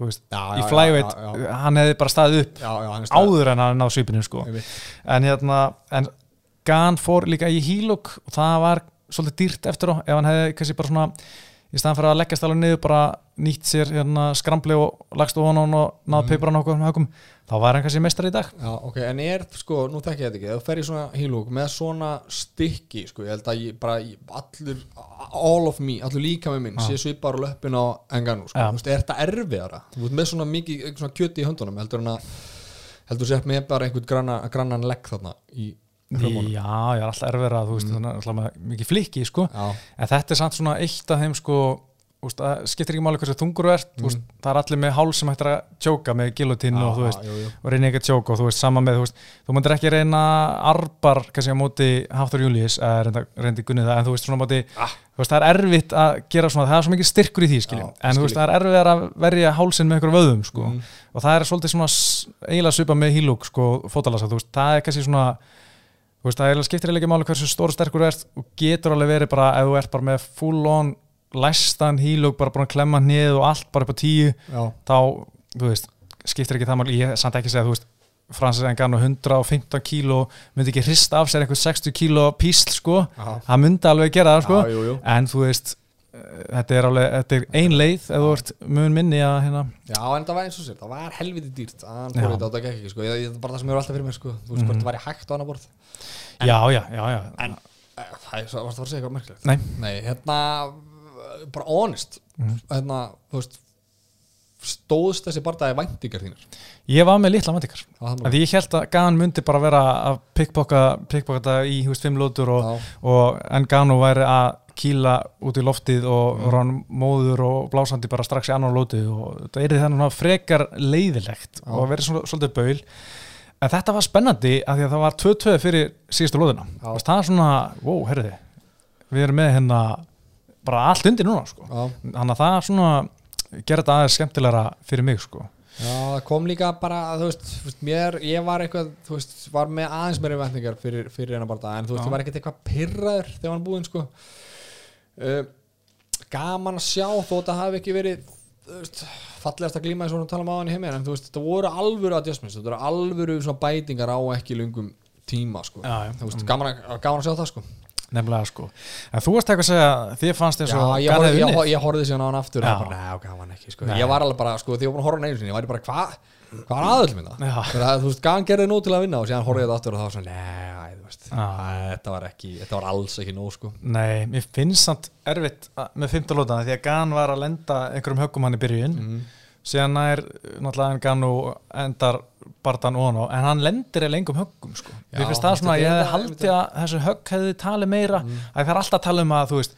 veist, Já, í flyweight. hann hefði bara staðið upp já, já, hann er stað- áður en hann náð svipinu sko. En hérna, en Gan fór líka í hílug og það var svolítið dýrt eftir á, ef hann hefði kannski bara svona, í staðan fyrir að leggjast alveg niður bara nýtt sér hérna skrambli og lagst ofan hann og náð mm. peiparan okkur með högum, þá var hann kannski meistar í dag Já, ok, en er, sko, nú þekki ég þetta ekki þú fer í svona hílúk með svona stykki, sko, ég held að ég bara ég, allur, all of me, allur líka með minn sé svipar og löppin á enganu, sko, Já. þú veist, er þetta erfiðara þú veist, með svona mikið, svona kjöti í höndunum heldur en að, heldur sér með bara einhvern granna, grannan legg þarna í Já, ég er alltaf erfir að þú veist, þannig að mikið flikki sko, já, en þetta er samt svona eitt af þeim sko, úst, skiptir ekki máli hversu þungur þú ert, mm. það er allir með háls sem hættir að tjóka með gilotínu og þú veist jú, jú. og reyna ekki að tjóka og þú veist sama með þú veist, þú myndir ekki reyna arbar kannski á móti Hafþór Július reyndi gunnið það en þú veist svona á móti Ah. þú veist það er erfitt að gera svona það er svo mikið styrkur í því skiljum en þú veist það er erfitt að verja hálsinn með einhverjum vöðum sko þú veist það skiptir eiginlega máli hversu stóru sterkur þú ert. Og getur alveg verið bara ef þú ert bara með full on læstan hílug, bara búin að klemma hnið og allt bara upp á tíu, Já, þá þú veist, skiptir ekki það máli. Ég er samt ekki að segja, þú veist Francis Ngannou 115 kíló, myndi ekki hrista af sér einhver 60 kíló písl sko. Það myndi alveg gera það sko. Já, jú, jú. en þú veist þetta er alveg, þetta er ein leið ef þú ert mun minni að hérna. Já, en það var eins og sér, það var helviti dýrt að hann fór þetta þetta ekki, sko. Ég, bara það sem er alltaf fyrir mér, sko. Þú veist, hvort það væri hægt á annar borð. Já, já, já, já, En, eh, það varstu að fara að segja eitthvað merkilegt? Nei, Nei, hérna, bara honest. Hérna, þú veist stóðst þessi bardaði væntingar þínar ég var með litla vendingar var Því ég held að Gan myndi bara vera að pickpocka pickpocka í húst fimm lótur og, og Ngano væri að kýla út í loftið og mm. rann móður og blásandi bara strax í annar lótu og það er þannig frekar leiðilegt Já. og verið svona, svolítið baul en þetta var spennandi af því að það var 2-2 fyrir síðustu lóðuna Já. það er svona, wow, herriði við erum með hérna bara allt undir núna sko. Já, þannig að það er svona gera þetta aðeins skemmtilegra fyrir mig sko. Já, það kom líka bara, þú veist, mér, ég var eitthvað, þú veist, var með aðeins meiri væntingar fyrir, fyrir hennar bardaði, en þú veist, ég var ekkert eitthvað pyrraður þegar hann búinn, sko uh, gaman að sjá þó þetta hafi ekki verið þú veist, fallegasta glíma eins og við tala um hann í heiminn en þú veist, þetta voru alvöru adjustments þetta voru alvöru bætingar á ekki lungum tíma, sko. Já, já. þú veist, gaman að, gaman að sjá það, sko. Nefnilega sko. En þú varst eitthvað að segja, þið fannst ég Gan horfði, hefði ég, horfði síðan á hann aftur Já. bara, gaman ekki, sko. Ég var alveg bara, sko, því ég var að horfa sinni ég var bara, hvað, hvað var aðöld minna Já. þú veist, Gan gerði nóg til að vinna og síðan horfði ég þetta aftur og það var svona, neða, þú veist þetta var ekki, þetta var alls ekki nóg, sko. Nei, mér finnst samt erfitt að- með 15 lótana því að Gan var að lenda einhverjum höggum hann í byrjun. Mhm. síðan nær náttúrulega en Gan og endar bardan og hann en hann lendir eða lengum höggum sko. Já, mér finnst það svona, ég hefði haldið að þessu högg hefði talið meira. Að það er alltaf að tala um að þú veist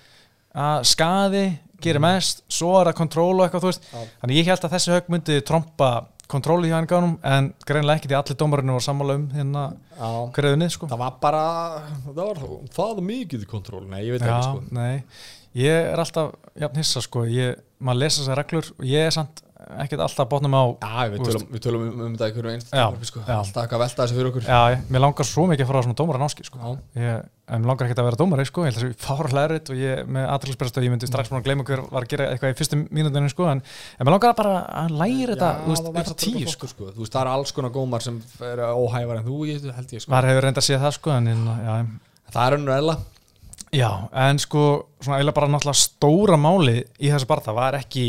að skaði gerir mest svo er það kontról og eitthvað þú veist. Þannig ég held að þessi högg myndi trompa kontróli hjá hann Ganum en greinlega ekki því allir dómarinu var sammála um hérna hverjuðinni sko. það var bara, það var það mikið kontról, nei, ég veit ekki, sko. nei, ég er alltaf jafn hissa sko, ég, maður lesa þessar reglur og ég er samt ekkert alltaf bótnum á Já, við Þú tölum, við tölum um, um þetta í hverju einst Já, sko. já. alltaf eitthvað að velta þessu fyrir okkur Já, ég- mér langar svo mikið að fara á svona dómara náski sko. Já. ég, mér langar ekkert að vera dómari sko. ég held að þessu fárlega erfitt og ég með aðrilsberðstöð, ég myndi strax búin að gleyma hver var að gera eitthvað í fyrstu mínútinu sko. en, en mér langar bara að læra þetta þú veist, það upp var á það tíu tíu sko. sko. Þú veist, það er alls konar gómar sem er óhæfar en þú, ég, held ég sko. maður hefur reynda að sé það en, en, já, Það er já, en sko svona eiginlega bara náttúrulega stóra máli í þessu barða var ekki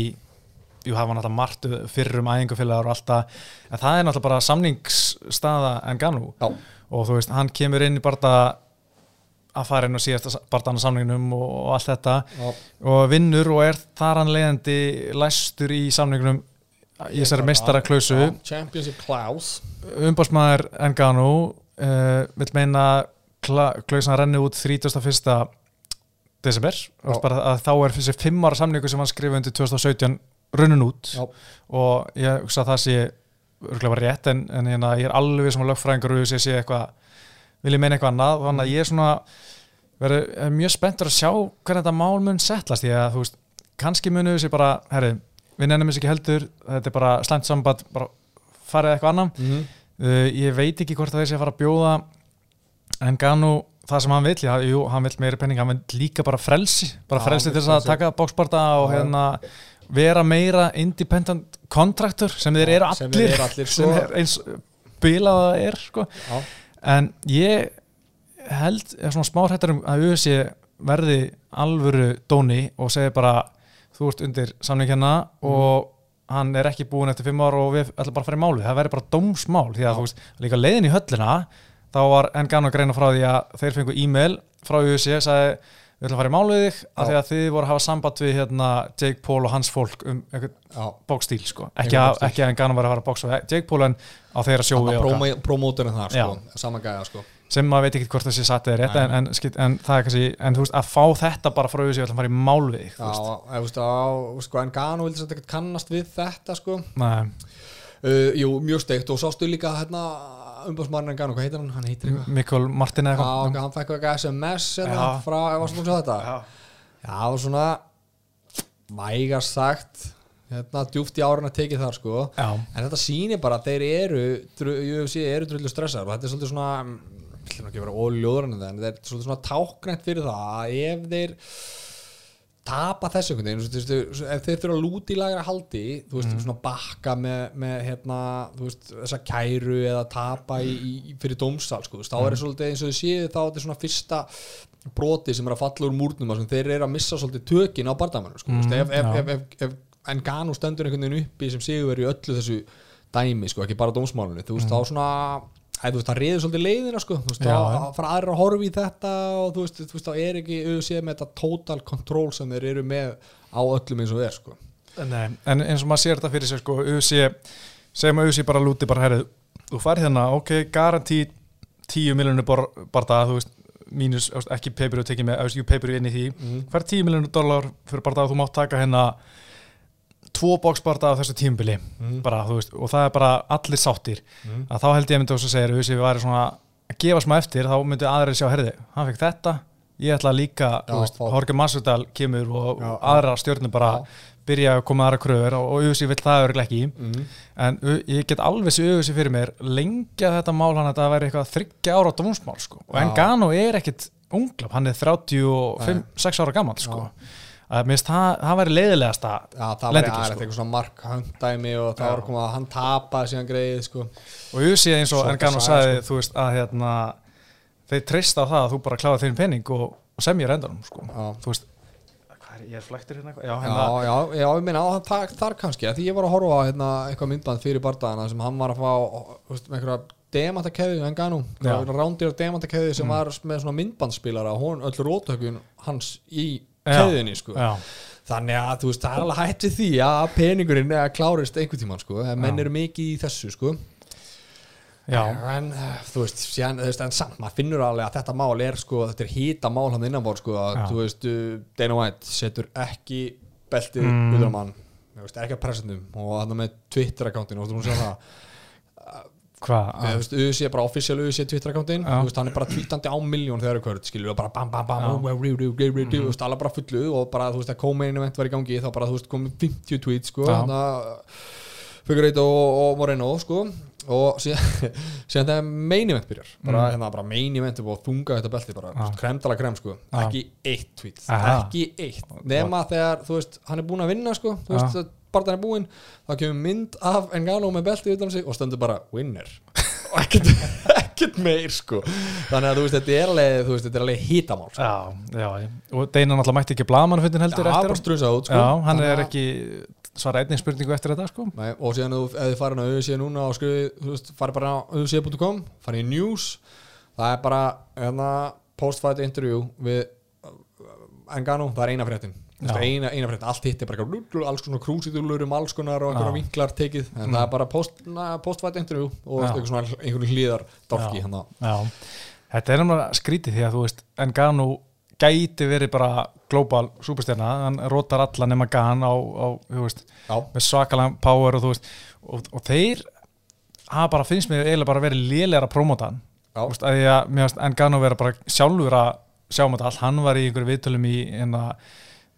jú, var náttúrulega margt fyrrum æðingafélagar og alltaf, en það er náttúrulega bara samningsstaða en gannu Já, og þú veist, hann kemur inn í barða að fara inn á síðasta barðan á samningnum og, og allt þetta. Já, og vinnur og er þar hann leiðandi læstur í samningnum í þessari mestaraklausu umbásmaður Engano uh, vil meina klausan renni út 31. desember. Og þá er þessi fimm ára samningu sem hann skrifa undir 2017 runnun út Já, og ég hugsa að það sé örgulega var rétt en, en hérna, ég er alveg sem að lögfræðingur og ég sé eitthvað vil ég meina eitthvað annað þannig að ég er svona verið er mjög spenntur að sjá hvernig þetta mál mun settlast því að þú veist, kannski munu þessi bara, herri, við nefnum þessi ekki heldur þetta er bara slæmt samband bara farið eitthvað annan mm uh, ég veit ekki hvort það þessi að fara að bjóða en Ganu það sem hann vill, já, jú, hann vill meiri penning hann vill líka bara frelsi, bara Já, frelsi hann til þess að taka bóksparta og Já. hérna vera meira independent kontraktur sem þeir eru sem allir þeir eru allir, [laughs] sem sko. er eins bilaða er sko. En ég held er svona smá hrættar um að USA verði alvöru dóni og segi bara þú ert undir samning hérna Mm. og hann er ekki búin eftir fimm ár og við ætlum bara að fara í málið, það verður bara dómsmál því að veist, líka leiðin í höllina þá var enn gana að greina frá því að þeir fengu e-mail frá USA sagði við ætlum að fara í málið þig af því að þið voru að hafa samband við hérna, Jake Paul og hans fólk um bókstíl sko. ekki, að, ekki að enn gana var að fara að bóksa við Jake Paul en á þeirra hvað. promóturinn þar, sko. Sama gæja, sko. Sem maður veit ekki hvort þessi satt eða rétt en, en, en það er kannski, en þú veist að fá þetta bara frá USA, við ætlum að fara í mál við þig, þú Já, þú veist, á, sko, en Gano vildi ekkert kannast við þetta, sko. Uh, Jú, mjög steikt. Og sástu líka hérna Gano, hvað heitir hann? Hann heitir eitthvað Mikkel Martin eða eitthvað hann fekk eitthvað SMS hérna, Já. frá, þetta? Já. Já, það var svona vægast sagt hérna, djúft í árun að tekið þar sko Já. en þetta sýnir bara að þeir eru UFC eru drullu stressaður og þetta er svolítið svona mm, ætlum ekki vera óljóður en það er svolítið svona táknætt fyrir það að ef þeir tapa þessu einhvern veginn, ef þeir þurfa að lúti í lagra haldi, þú veist, svona bakka með, með hérna, þú veist, þessa kæru eða tapa í, í, fyrir dómsal, sko, þá er það svolítið eins og þið séu þá þetta er svona fyrsta broti sem er að falla úr múrnum, sem þeir eru að missa svolítið tökin á barndamannum, sko, mm, ef, ef, já. ef, ef, ef Engano stendur einhvern veginn uppi sem sigur í öllu þessu dæmi, sko, ekki bara dómsmálunni, þú veist, þá svona Æ, veist, það reyður svolítið leiðina sko, þú veist, já. fara aðra að horfa í þetta og þú veist, þú veist, þá er ekki auðvitað með þetta total control sem þeir eru með á öllum eins og þeir sko. Nei, en eins og maður sér þetta fyrir sér sko, UFC, segjum að UFC bara lúti bara herrið, þú færð hérna, ok, garantí 10 miljonur barða, þú veist, mínus, ekki og tekið með, jú paper inn í því, Mhm. færð 10 miljonur dólar fyrir barða þú mátt taka hérna tvo boxbarða á þessu þú veist, og það er bara allir sáttir Mhm. að þá held ég að myndi þess að segja UFC væri svona að gefa smá eftir, þá myndi aðrir sjá herði, hann fekk þetta, ég ætla líka Jorge Masvidal kemur og Já, aðra stjórnir bara Já. byrja að koma aðra kröfur og, og UFC vill það örglega ekki Mhm. en ég get alveg sér UFC fyrir mér lengja þetta mál hann að það væri eitthvað þryggja ára dómsmál sko. og. Engano er ekkit unglap, hann er 35-6 ára gammal sko. Að mér finnst það, það væri leiðilegasta Já, það var Lendingin, aðeins sko. eitthvað svona mark höndæmi og það var að koma að hann tapaði síðan greið sko. og UFC eins og Engano saga, sagði þú veist að hérna þeir treysta á það að þú bara kláða þeirn penning og, og semja endanum sko. Já. þú veist hvað er ég er flæktur hérna eitthvað? já, Já, hérna, já, já, ég meina á, það, þar kannski að því ég var að horfa á hérna, eitthvað myndband fyrir barndagana sem hann var að fá veist, með einhverja demantakeðu en ganu, Já. rándir demantakeðu sem var með svona myndbandspilara hún öll rótökun hans í Já. Keðinni sko. já, þannig að þú veist, það er alveg hætt við því að peningurinn eða klárist einhvern tímann sko, en menn eru mikið í þessu sko. já, en þú veist, síðan, þú veist en samt, maður finnur alveg að þetta mál er sko, þetta er hýta mál hann innanbór sko, að Já. þú veist, uh, Dana White setur ekki beltið Mm. utan á mann veist, ekki að presendum og hann með Twitter-akkántin og þú veist, það hvað þú er bara official UFC Twitter-akkántin hann er bara tweetandi á miljón þegar er kvörð skilur, og bara bam, bam, bam, rí, þú veist, alla bara fullu og bara, þú veist, að Comain event var í gangi þá bara, þú veist, komið 50 tweets, sko þannig að Fugureit og, og Moreno, sko og síðan, [laughs] síðan þegar main event byrjar bara, Mm. hérna, bara main event er að þunga þetta belti bara, Já. kremdala krem, sko Já. ekki eitt tweet, Aha. ekki eitt nema þegar, þú veist, hann er búinn að vinna, sko þú veist, Það er búinn þá kemur mynd af Engano með belti utan sig og stendur bara winner. [laughs] Og ekkert, [laughs] ekkert meir sko. Þannig að þú veist þetta er alveg veist þetta er alveg hitamál sko. Já, já, og Deina náttúrulega mætti ekki blaman fundin heldur Já, eftir út sko. Já, hann er að- ekki svara einnig spurningu eftir þetta sko. Nei, og síðan ef þú- ef þið farin á auðvitað núna og skrifið, þú veist, farið bara á auðvitað.com farið í news. Það er bara hérna, post-fight interview við uh, Engano, það er eina fréttin Eina, eina fréttin, allt hitt er bara eitthvað alls konar krúsitúlur um alls konar og vinklar tekið. En það er bara post, na, post-fight interview og einhverjum hlýðar dorki Já. hérna. Já, þetta er náttúrulega skrítið því að þú veist Engano gæti verið bara global superstjarna, hann rotar alla nema Gan á, á þú veist, Já, með svakalega power og þú veist og, og þeir hafa bara finnst mér eiginlega bara verið lélegra að promota hann. Já. Þú veist, að því að mér finnst Engano vera bara sjálfur að sjá um þetta allt, hann var í einhverju viðtölum í hérna,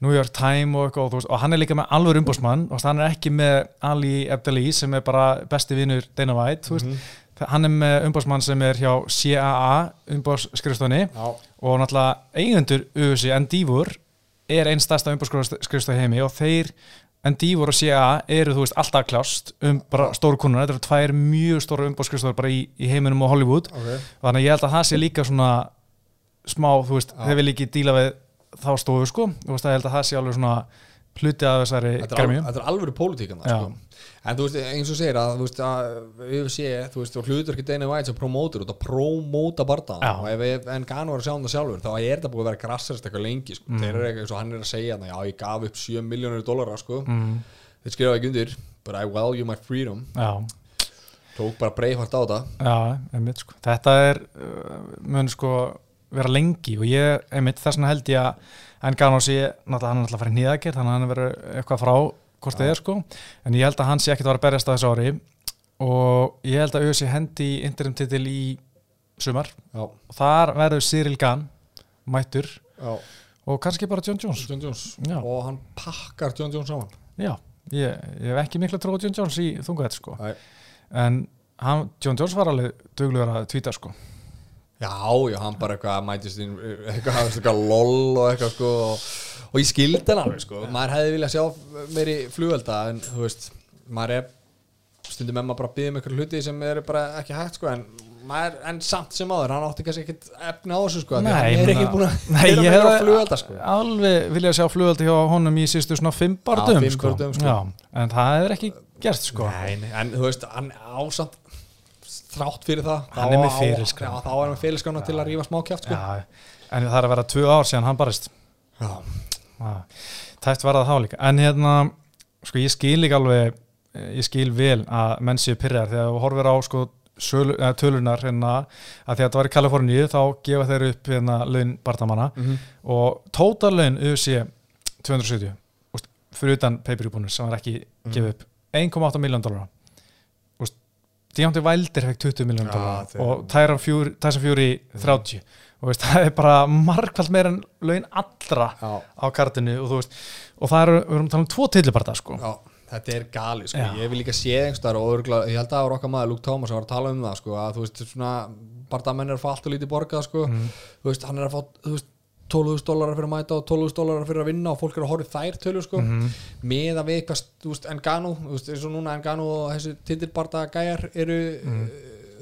New York Time og, eitthvað, og, veist, og hann er líka með alveg umbósmann og hann er ekki með Ali Abdali sem er bara besti vinur Dana White mm Mhm. hann er með umbósmann sem er hjá CAA umbósskrifstofunni já, og náttúrulega eigendur UFC Endeavor er einn stærsta umbósskrifstofu heimi og þeir Endeavor og CAA eru þú veist alltaf kljást um bara stóru kunnuna, þetta eru tvær mjög stóru umbósskrifstofur bara í, í heiminum og Hollywood. Ok. Þannig að ég held að það sé líka svona smá, þú veist, þeir vil ekki díla við þá stofu sko, þú veist að ég held að það sé alveg svona hluti af þessari al, þetta er alvöru pólitíkan Já. sko. En þú veist, eins og segir að þú veist að UFC, þú veist, og hlutur ekki Dana White sem promótur út að promóta og ef en Gano var að sjá um það sjálfur þá er þetta búið að vera grassast eitthvað lengi sko. Mm. þeir eru eitthvað eins og hann er að segja þarna, já ég gaf upp 7 miljónir dólara sko. mm, þeir skrifa ekki undir but I value my freedom Já, tók bara breifart á þetta já, einmitt sko þetta er, uh, mun sko vera lengi og ég, einmitt þess vegna held ég að Engano sé, náttúrulega hann er náttúrulega að fara í nýðagjert þannig að hann er verið eitthvað frá hvort þið er sko, en ég held að hann sé ekkert að vera að berjast á þessu ári og ég held að UFC hendi interim titil í sumar. Já, og þar verður Cyril Gann mættur já, og kannski bara John Jones. John Jones. Og hann pakkar John Jones saman. Já, ég, ég hef ekki miklu trú á John Jones í þunguðet sko. Nei. en hann, John Jones var alveg duglegur að tvíta sko Já, já, hann bara eitthvað mætist inn, eitthvað, eitthvað lol og eitthvað sko og, og ég skildi hann alveg sko maður hefði viljað sjá meiri flugvelda en þú veist, maður er stundum með maður bara að byggja um eitthvað hluti sem eru bara ekki hægt sko en maður, en samt sem áður, hann átti kannski ekkit efni á þessu sko, því hann er ekki búin að Nei, vera eitthvað hef flugvelda sko alveg viljað sjá flugveldi hjá honum í sístu svona fimm bardum, fimm sko. bardögum, sko. Já, en það er ekki gert sko Nei, nei, en þú veist, hann ásamt þrátt fyrir það er þá er hann með fyrirskrána til að rífa smá kjátt sko. En það er að vera tvö ár síðan hann barist Tæft var það þá líka. En hérna, sko ég skil líka alveg ég skil vel að menn séu pyrrar þegar þú horfir á sko eða, tölunar hérna að því að þetta var í Kaliforníu þá gefa þeir upp hérna laun bardamanna. Mhm. og total laun UFC 270 úst, fyrir utan pay-per-view-búnus sem var ekki Mhm. gefið upp 1,8 miljón dólar Deontay Wilder fekk 20 miljón Já, dólar og Tyson Fury, Tyson Fury 30 og veist, [laughs] það er bara markvælt meira en laun allra já, á kartinu og veist og það eru, við erum að tala um tvo tilliparta sko. já Þetta er gali, sko, ég vil líka sé einhverstaðar og örugglega- ég held að það var okkar maður Luke Thomas að var að tala um það, sko, að þú veist svona, bardamenn er að fá allt og lítið borgað, sko. Þú veist, hann er að fá, þú veist 12.000 dólarar fyrir að mæta og 12.000 dólarar fyrir að vinna og fólk er að horfa þær tölur sko. Með að við eitthvað, veist, eins og núna Engano og þessi titilbarda gæjar eru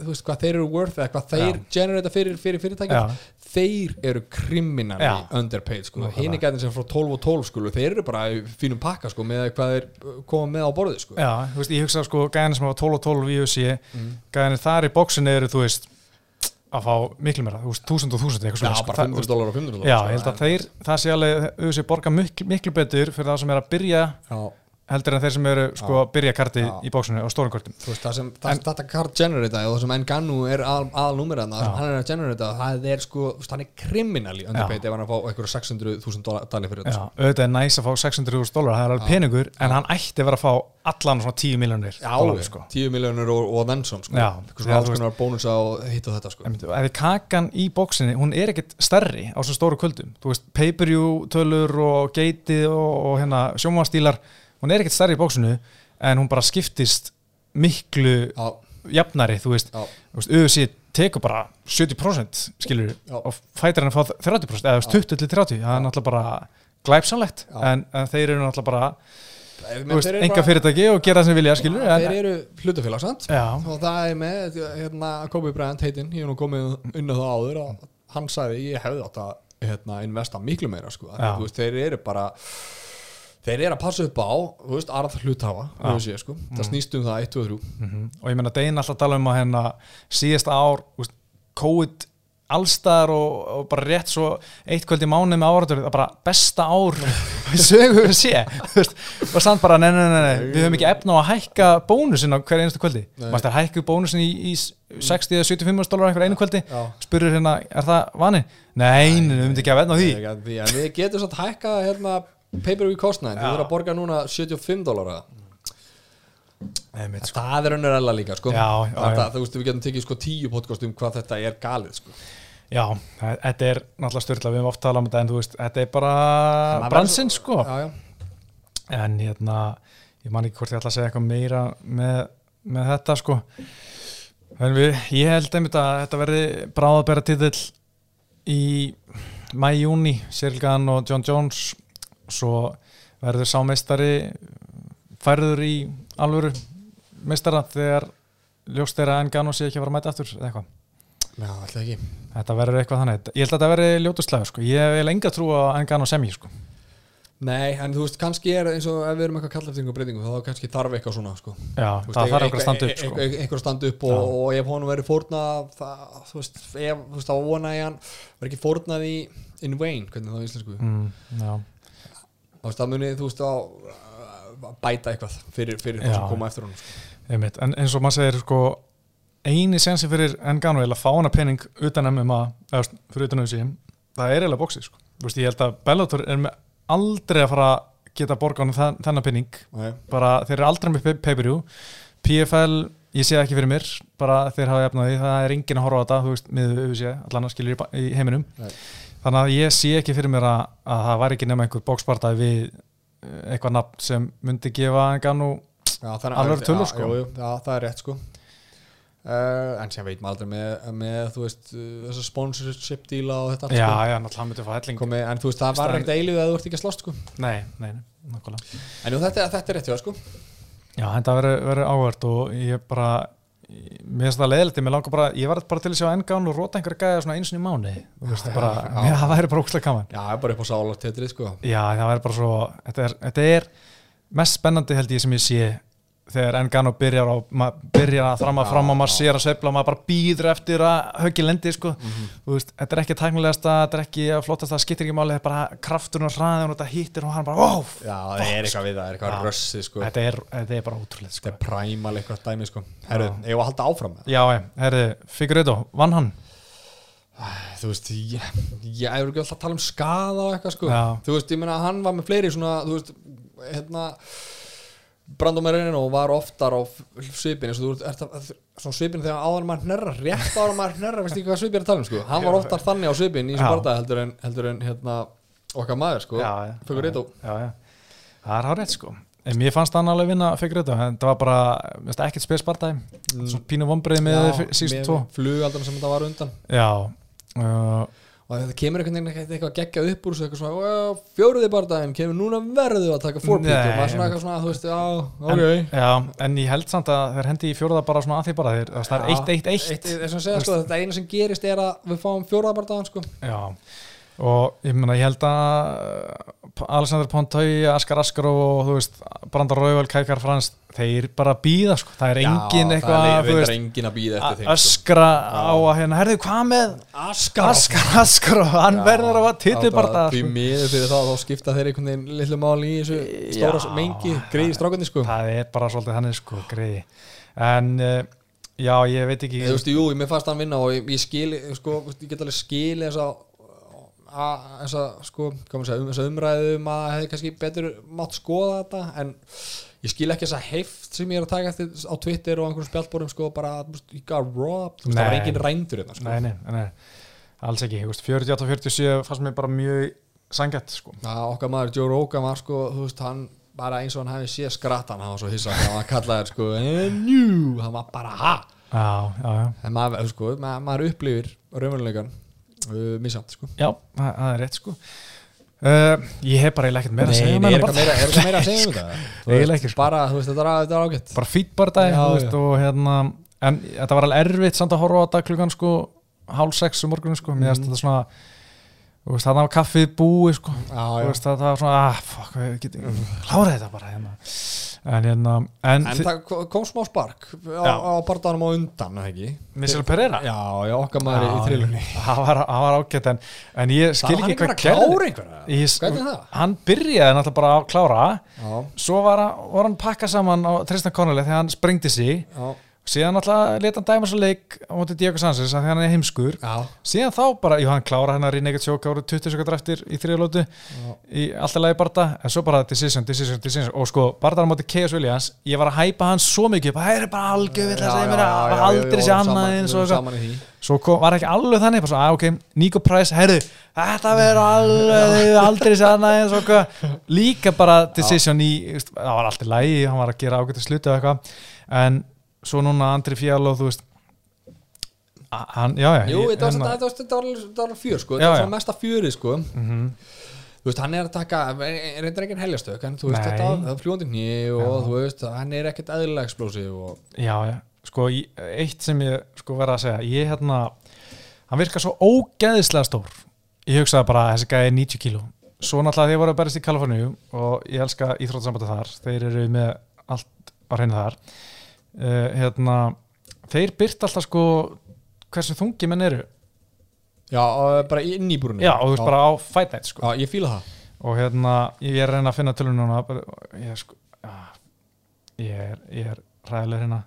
þú veist, hvað þeir eru worth eða hvað þeir generata fyrir, fyrir fyrirtækjum Já. þeir eru kriminali Já. underpaid sko, hini gætin sem frá 12 og 12 sko, þeir eru bara fínum pakka sko með hvað þeir uh, koma með á borðið sko. Já, þú veist, ég hugsa sko gæðin sem var 12 og 12 í UFC mm. gæðin þar í bóksinni eru, þú veist að fá miklu meira, þú veist, 1000 og 1000 eitthvað Já, svoleiðis. bara Það- 500 dólar og 500 dólar Já, ég held að þeir, það sé alveg UFC borga miklu, miklu betur fyrir það sem er að byrja Já, heldur en þeir sem eru sko að byrja karti Já. í bóksinu og stórum kortum þú veist, það sem það, þetta kart generata og það sem Engano er al, aðal númer það sem hann er að generata, það er sko hann er kriminali underpaid ef hann er að fá eitthvað 600.000 dali fyrir þetta Já, sko. auðvitað er næs að fá 600.000 dólar það er alveg peningur, en hann ætti að vera að fá allan svona 10 miljonir Já, dólar sko. 10 miljónur og, og þennsson sko. Já. Já, svona alls konar bónusa og hitt og þetta sko. Einmitt, ef þið kakan í bóksinni, hún er ekkit stærri á svona stóru kvöldum, og og, og hún er ekkit stærri í bóksinu en hún bara skiptist miklu Já, jafnari þú veist, UFC tekur bara 70% skilur Já. og fætir hann að fá 30% eða 20 til 30, það er náttúrulega bara glæpsanlegt, en, en þeir eru náttúrulega bara, þeir enga fyrirtæki og gera það sem vilja skilur, þeir en, eru hlutafélag, sant? já, og það er með, hérna, Kobe Bryant heitinn, ég hef nú komið unna það áður að hann sagði, ég hefði átt að hérna, investa miklu meira, sko. Þeir eru bara þeir eru að passa upp á, þú veist, arð hluthafa þú sé, sko, það snýst um það 1, 2 og 3 Mhm. og ég meina Dein alltaf tala um að hérna síðasta ár, úst, COVID allstaðar og, og bara rétt svo eitt kvöld í mánuð með áratur það er bara besta ár [laughs] sögum við sé þú veist, og samt bara, nei, nei, nei, nei við höfum ekki efna á að hækka bónusin á hverja einstu kvöldi. Maður það hækku bónusin í, í 60 eða 75 dólar einhver einu kvöldi. Já. spurur hérna, er það vani? Nei, nei, við myndum ekki að veðna á því. Að við getum satt hækka hérna pay-per-view kostnæðin, Já. þurfa að borga núna 75 dólara sko. það er önnur ella líka, sko Já, já, þetta, já. þú veist, við getum tekið sko 10 podcast um hvað þetta er galið, sko Já, þa- þetta er náttúrulega styrla, við höfum oft talað um þetta en þú veist, þetta er bara bransinn verður sko en hérna ég man ekki hvort ég ætla að segja eitthvað meira með, með þetta sko en við, ég held einmitt að þetta verði bráðabæra titill í mæjúni Sirgan og John Jones svo verður sá meistari færður í alvöru meistara þegar ljóst er að Engano sé ekki að fara að mæta aftur eða eitthvað. Já, alltaf ekki. Þetta verður eitthvað þannig. Ég held að þetta verði ljótuslega sko. Ég vil enga trú á Engano sem ég sko. Nei, en þú veist, kannski er eins og ef við erum eitthvað kalla eftir einhver breytingu þá kannski þarf eitthvað svona, sko. Já, veist, það þarf eitthvað- að standa upp sko. eitthvað- eitthvað að standa upp og, og ef honum verið fórnað það, þú veist, ef, þú veist, á vona í hann verið ekki fórnað í in vain, hvernig það er íslensku. Mm, það munið, þú veist, að bæta eitthvað fyrir, fyrir það sem koma eftir honum sko. en eins og maður segir sko eini sensi fyrir Engano er að fá hana penning utan MMA eða fyrir utan auðvitað það er eiginlega bóksið sko ég held að Bellator er með aldrei að fara að geta borga hann þenn, þennan penning Nei. bara þeir eru aldrei með pay- pay-per-view PFL, ég sé ekki fyrir mér bara þeir hafa jafnaði, það er enginn að horfa á þetta þú veist, með auðvitað, allan að skilja í heiminum Nei. Þannig að ég sé ekki fyrir mér að, að það var ekki nema einhver bókspartaði við eh, eitthvað nafn sem myndi gefa Engano Já, þannig, Alveg já, tölur, sko. jú, já, það er rétt sko uh, en sem veit maður aldrei með, með þú veist, þessa sponsorship díla og þetta allt, Já, sko. já, náttúrulega myndi að fá helling Komi, en þú veist, það var ekkert eilíð að þú ert ekki að slást sko. Nei, nei, nei, nákvæmlega en jú, þetta, þetta er rétt hjá sko. Já, þetta verður áhvert og ég bara mér finnst það leðilegt, mér langar bara ég var bara til að sjá engan og róta einhverja gæða eins og í mánu, þú veist, bara [laughs] já. [laughs] það væri bara ókslega gaman já, það er bara upp á sálartetrið sko. Já, það væri bara svo þetta er, þetta er mest spennandi held ég sem ég sé þegar Engano byrjar, byrjar að þramma fram og maður sér að sveifla og maður bara býður eftir að höggi lendi sko. Mhm. þú veist, þetta er ekki tæknilegasta þetta er ekki flottast, það skiptir ekki máli þetta er bara krafturinn og hraðin og þetta hittir og hann bara, ó, já, það er eitthvað við það, er eitthvað Já. rössi sko. þetta er, þetta er bara ótrúlega sko. þetta er præmal eitthvað dæmi sko. herru, ég var að halda áfram. Já, herri, Figueiredo, vann hann þú veist, ég, ég er ekki alltaf að tala um skaða og eitthvað sko. Þú veist, ég meina hann var með fleiri svona, þú veist, hérna brandumærinu og var oftar á svipin eins og þú ert- að- svipin þegar áður maður hnerrar, rétt áður maður hnerrar veist ekki hvað svipin er að tala um sko, hann var oftar þannig á svipin í bardaði heldur en, heldur en hérna, okkar maður sko, Figueiredo já, já. það er hárið sko. En mér fannst hann alveg vinna Figueiredo en það var bara, ekkert spes partæði Mm. svona pínu vombriði með síðustu tvo. flugaldan sem þetta var undan. Já uh, og þetta kemur einhvern veginn eitthvað, eitthvað geggja upp úr "Well, fjóruði bardaginn kemur núna verðu að taka fórbít og maður svona eitthvað svona, þú veist, já, en, ok. Já, en ég held samt að þeir hendi í fjóruða bara svona að því bara þeir, það er Já, 1-1-1 þess að segja, sko, þetta eina sem gerist er að við fáum fjóruða bardaginn, sko. Já, og ég meina ég held að Alexander Pontoy, Askar Askar og þú veist, Brandar Rauvel, Kækar Frans þeir bara býða sko, það er engin Já, eitthvað, það þú er veist engin að býða eftir þeim að öskra á að hérna, herðu hvað með Askar Askar Askar og hann verður að titli bara það Því sko. miður fyrir það, þá skipta þeir einhvern veginn lillu máli í þessu stóra Já. mengi, greiði strákandi, sko. Það er bara svolítið hann sko, greiði en uh, já, ég veit ekki Þú veist, jú, mér fannst hann vinna og ég, ég skili, sko, þú ég get alveg skili þessa að, sko, hvað maður segja, um þessa umræðu um að hefði kannski betur mátt skoða þetta, en ég skil ekki þessa heift sem ég er að taka eftir á Twitter og einhverjum spjaldbórum, sko, bara, ég got robbed, það var engin rændur hérna, sko. nei, nei, nei, alls ekki þú veist, 48-47 fannst mér bara mjög sangjætt sko. Já, okkar maður Joe Rogan var, sko, þú veist, hann bara eins og hann hefði séð skrattan, hann var svo hissa hann kallaði, sko, en njú, hann var bara, ha, já, já, já, en maður, sko, maður, maður upplifir raunveruleikan, uh, misjant, sko. já, það er rétt sko uh, ég hef bara ekkert meira að segja Nei, um er þennan eitthvað meira, er meira að segja um [laughs] þetta? Þú Eiginlega veist, ekki, sko. Bara, þú veist, þetta er, er ágætt bara fýtt bara dag Já, veist, já. og hérna en þetta var alveg erfitt samt að horfa á þetta klukkan sko hálf sex um morgunum sko mér finnst þetta svona þú veist, þarna var kaffið búið sko Já, þú já. veist, það var svona, ah, fuck, við getum klára þetta bara hérna en hérna, en, En það ko- kom smá spark á, á barndanum á undan? Michel Pereira? Já, já, okkar maður í trilunni það var, var ágætt en, en ég skil ekki hvað er það? hann byrjaði náttúrulega bara að klára. Já, svo var, var hann pakka saman á Tristan Connolly þegar hann sprengdi sig. Já, síðan náttúrulega leta hann dæma svo leik á móti Diego Sanchez að hann er heimskur. Já, síðan þá bara, jú hann klára hennar í Naked Choke árið 20 sekundar eftir í þriðalótu í alltaf lagi Barta, en svo bara decision, decision, decision. Og sko, Barta á móti Chaos Williams ég var að hæpa hann svo mikið upp, það er bara algjör vill að segja mér að aldrei sé annað eins og svo kom, var ekki alveg þannig, bara svo, að ok Nico Price, herru, þetta verður alveg aldrei sé annað eins og líka bara decision í það var alltaf lagi, hann var að gera ágætt svo núna Andri Fjall og þú veist hann, já, já Jú, þetta var, hérna- var, var, var fjör, sko Þetta var mesta fjöri, sko Mhm. Þú veist, hann er að taka, reyndar ekki heljastök En þú veist, Nei. þetta það fljóndi hný Og Já. þú veist, hann er ekkert eðlilega explosiv og, Já, já, sko, eitt sem ég sko verða að segja, ég hérna hann virkar svo ógeðislega stór ég hugsaði bara að þessi gæði er 90 kíló svo náttúrulega því ég voru að berist í Kaliforníu og ég elska íþróttasambandi þar þeir eru með allt á hreinu þar uh, hérna þeir byrt alltaf sko hversu þungi menn eru. Já, bara inn í búrunni já, og þú veist bara á fight night sko. Já, ég fíla það. Og hérna, ég er að reyna að finna tölun núna ég er sko ég er, ég er ræðileg hérna.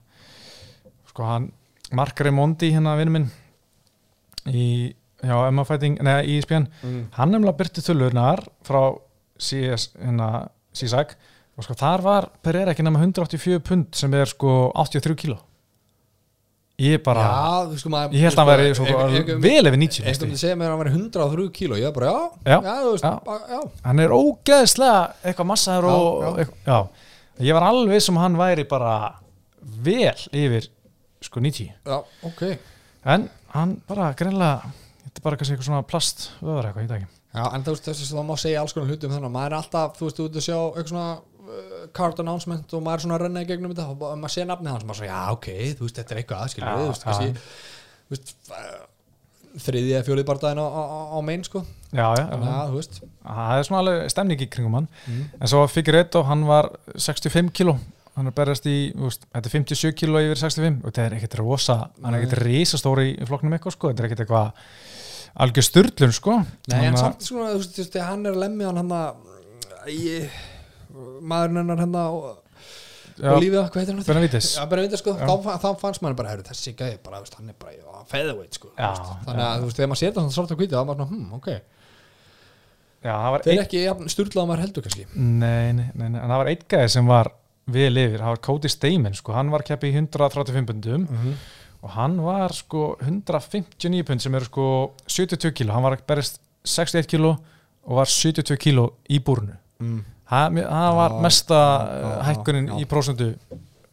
Sko hann Mark Raimondi hérna vinnu minn í, já, Emma Fighting neða, í ISBN, mm. hann nefnilega byrti tölurnar frá CS hérna, CSAC og sko þar var Pereira ekki nema 184 pund sem er sko 83 kíló ég bara, Já, sko maður ég held að hann væri sko, ef- vel yfir 90 Einhvern næstu. veginn segja mér að hann væri 103 kíló Ég er bara, já, Já, þú veist, já. já hann er ógeðslega eitthvað massaður og Já, já. eitthvað, já. ég var alveg sem hann væri bara vel yfir sko 90 Já, ok en hann bara greinlega þetta er bara kannski eitthvað svona plast öðvar eitthvað í daginn Já, en þú veist, þess að það má segja alls konar hluti um þennan maður er alltaf, þú veist, þú ert að sjá eitthvað svona uh, card announcement og maður er svona að renna í gegnum þetta og maður sé nafnið hans og maður svo, já, ok, þú veist, þetta er eitthvað aðskilur þú veist, kannski, uh, þriðið fjólið barndaginn á, á, á main, sko. Já, já, þú veist. Það er svona alveg stemning í kringum hann. Mm. en svo Figueiredo, hann var 65 kíló. Hann er berjast í, veist, þetta er 57 kíló yfir 65 og þetta er ekkert rosa hann er ekkert risastóri í flokknum eitthvað sko. Þetta er ekkert eitthvað algjör styrlun sko. Nei, en samt svona, þú veist, hann er lemja hann hann að ég, maðurinn hennar hann að Já, og lífið, hvað heitir hann? Benavides. Já, Benavides, sko, þá, þá fannst maður bara, heyrðu, þessi gæði bara, veist, hann er bara, featherweight, sko. Já, þannig að, þú veist, þegar maður setja hann svart á hvítið, þá er maður svona, hm, ok. Já, það var þeir eru ekki jafn sturlaða maður heldur, kannski. Nei, nei, nei, nei, en það var einn gæði sem var vel yfir, það var Cody Stamen sko, hann var keppi í 135 pundum. Mhm. og hann var sko 159 pund sem eru sko 72 kíló, hann var að berist 61 kíló og var 72 kíló í búrnu mm. Það það var mesta já, hækkunin í prósentu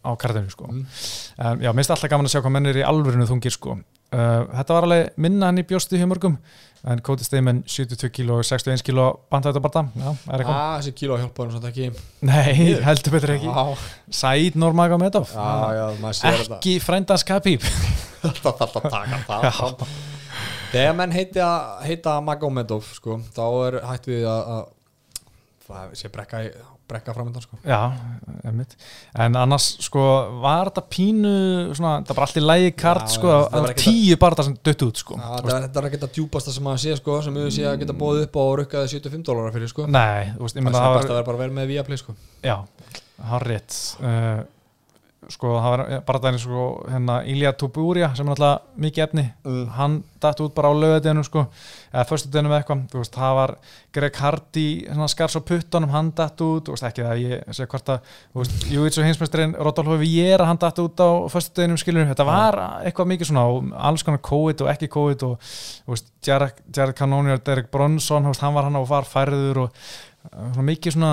á kartinu sko. Mm. um, já, minnst alltaf gaman að sjá hvað menn er í alvörinu þungir sko. Uh, þetta var alveg minna hann í bjósti hjá mörgum en Cody Stamen 72 kíló og 61 kíló bandað þetta bara já, er eitthvað? Ah, þessi kíló hjálpa hann svona ekki. Nei, heldur betur ekki. Já, já, maður sér þetta. Ekki frændans Khabib. Þetta þarf að taka það. Þegar menn heita, heita Magomedov, sko, þá er hægt við að það sé brekka, brekka framöndan, sko Já, einmitt. en annars sko var þetta pínu svona, það var allt í lægi kart Já, sko, já, að það var það var ekkert tíu barða sem dött út sko. Já, þetta er ekki að djúpasta sem maður sé sko, sem við sé að geta bóðið upp á og rukkaði 75 dólarar fyrir sko. Nei, þú veist, ég það meina er það var bara að vera með Viaplay sko. já, það var rétt uh, sko, það var bara dæni sko, hérna Ilja Tubúria sem er alltaf mikið efni. Mm. hann dætt út bara á lögadeginu sko, eða föstudeginu með eitthvað. Þú veist, það var Greg Hardy svona skars á puttunum, hann dætt út. Þú veist, ekki það, ég sé hvort að þú veist, Júits og hinsmestrin Rodolfo Viera hann dætt út á föstudeginum skilur þetta var eitthvað mikið svona og alls konar COVID og ekki COVID og þú veist, Jared, Cannonier, Derek Bronson þú veist, hann var hann og var færður og svona mikið svona,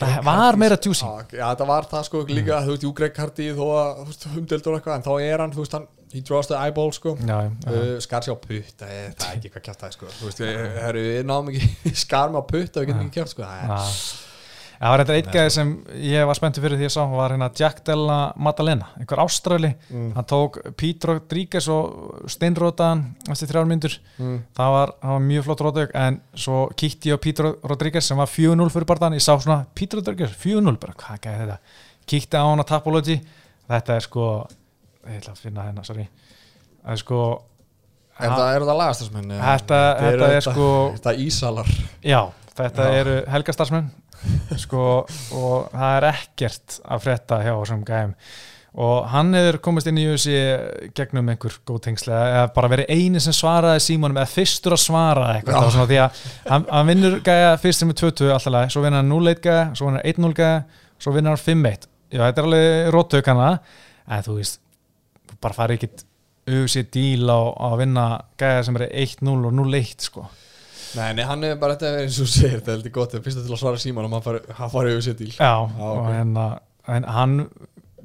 það var meira juicy. Já, já, þetta var það sko líka, þú veist, Jú Greg Hardy þó að, umdeldur eitthvað en þá er hann, þú veist, hann, he draws the eyeball sko. Já, já, uh, skar sér á putta, það er ekki hvað kjátt það sko, þú veist, við, herru, við náum ekki [laughs] skar mig á putta, við getum ekki kjátt sko. Það er. Það var þetta eitt gæði sem ég var spenntur fyrir því ég sá. Var hérna Jack Della Maddalena einhver ástrali, Mm. hann tók Pete Rodríguez og steinrótaðan eftir þrjár myndur, mm. það var, það var mjög flott rótaug en svo kíkti ég á Pete Rodríguez sem var 4-0 fyrir barðan, ég sá svona Pete Rodríguez 4-0, bara hvað gæði þetta? Kíkti á hann á Tapology. Þetta er sko, ég ætla að finna hérna sorry, það er sko er það, er það lagast þessum henni? Þetta- þetta er sko- Þetta ísalar. Já, þetta eru helgastarsmenn [laughs] sko, og það er ekkert að frétta hjá þessum gæðum og hann hefur komist inn í USA gegnum einhver góð tengslega eða bara verið eini sem svaraði símanum eða fyrstur að svara eitthvað. Svona, því að hann, hann vinnur gæja fyrst sem er 20 alltaf leið, svo vinnur hann 0-1 gæja svo vinnur hann 1-0 gæja, svo vinnur hann 5-1 já, þetta er alveg róttaukana en þú veist, bara farið ekkit USA díl á, á að vinna gæja sem er 1-0 og 0-1 sko Nei, nei, hann er bara þetta er eins og segir, þetta er heldur gott fyrst til að svara síman og hann fari, hann fari yfir sér díl Já, Já, og ok. hérna en hann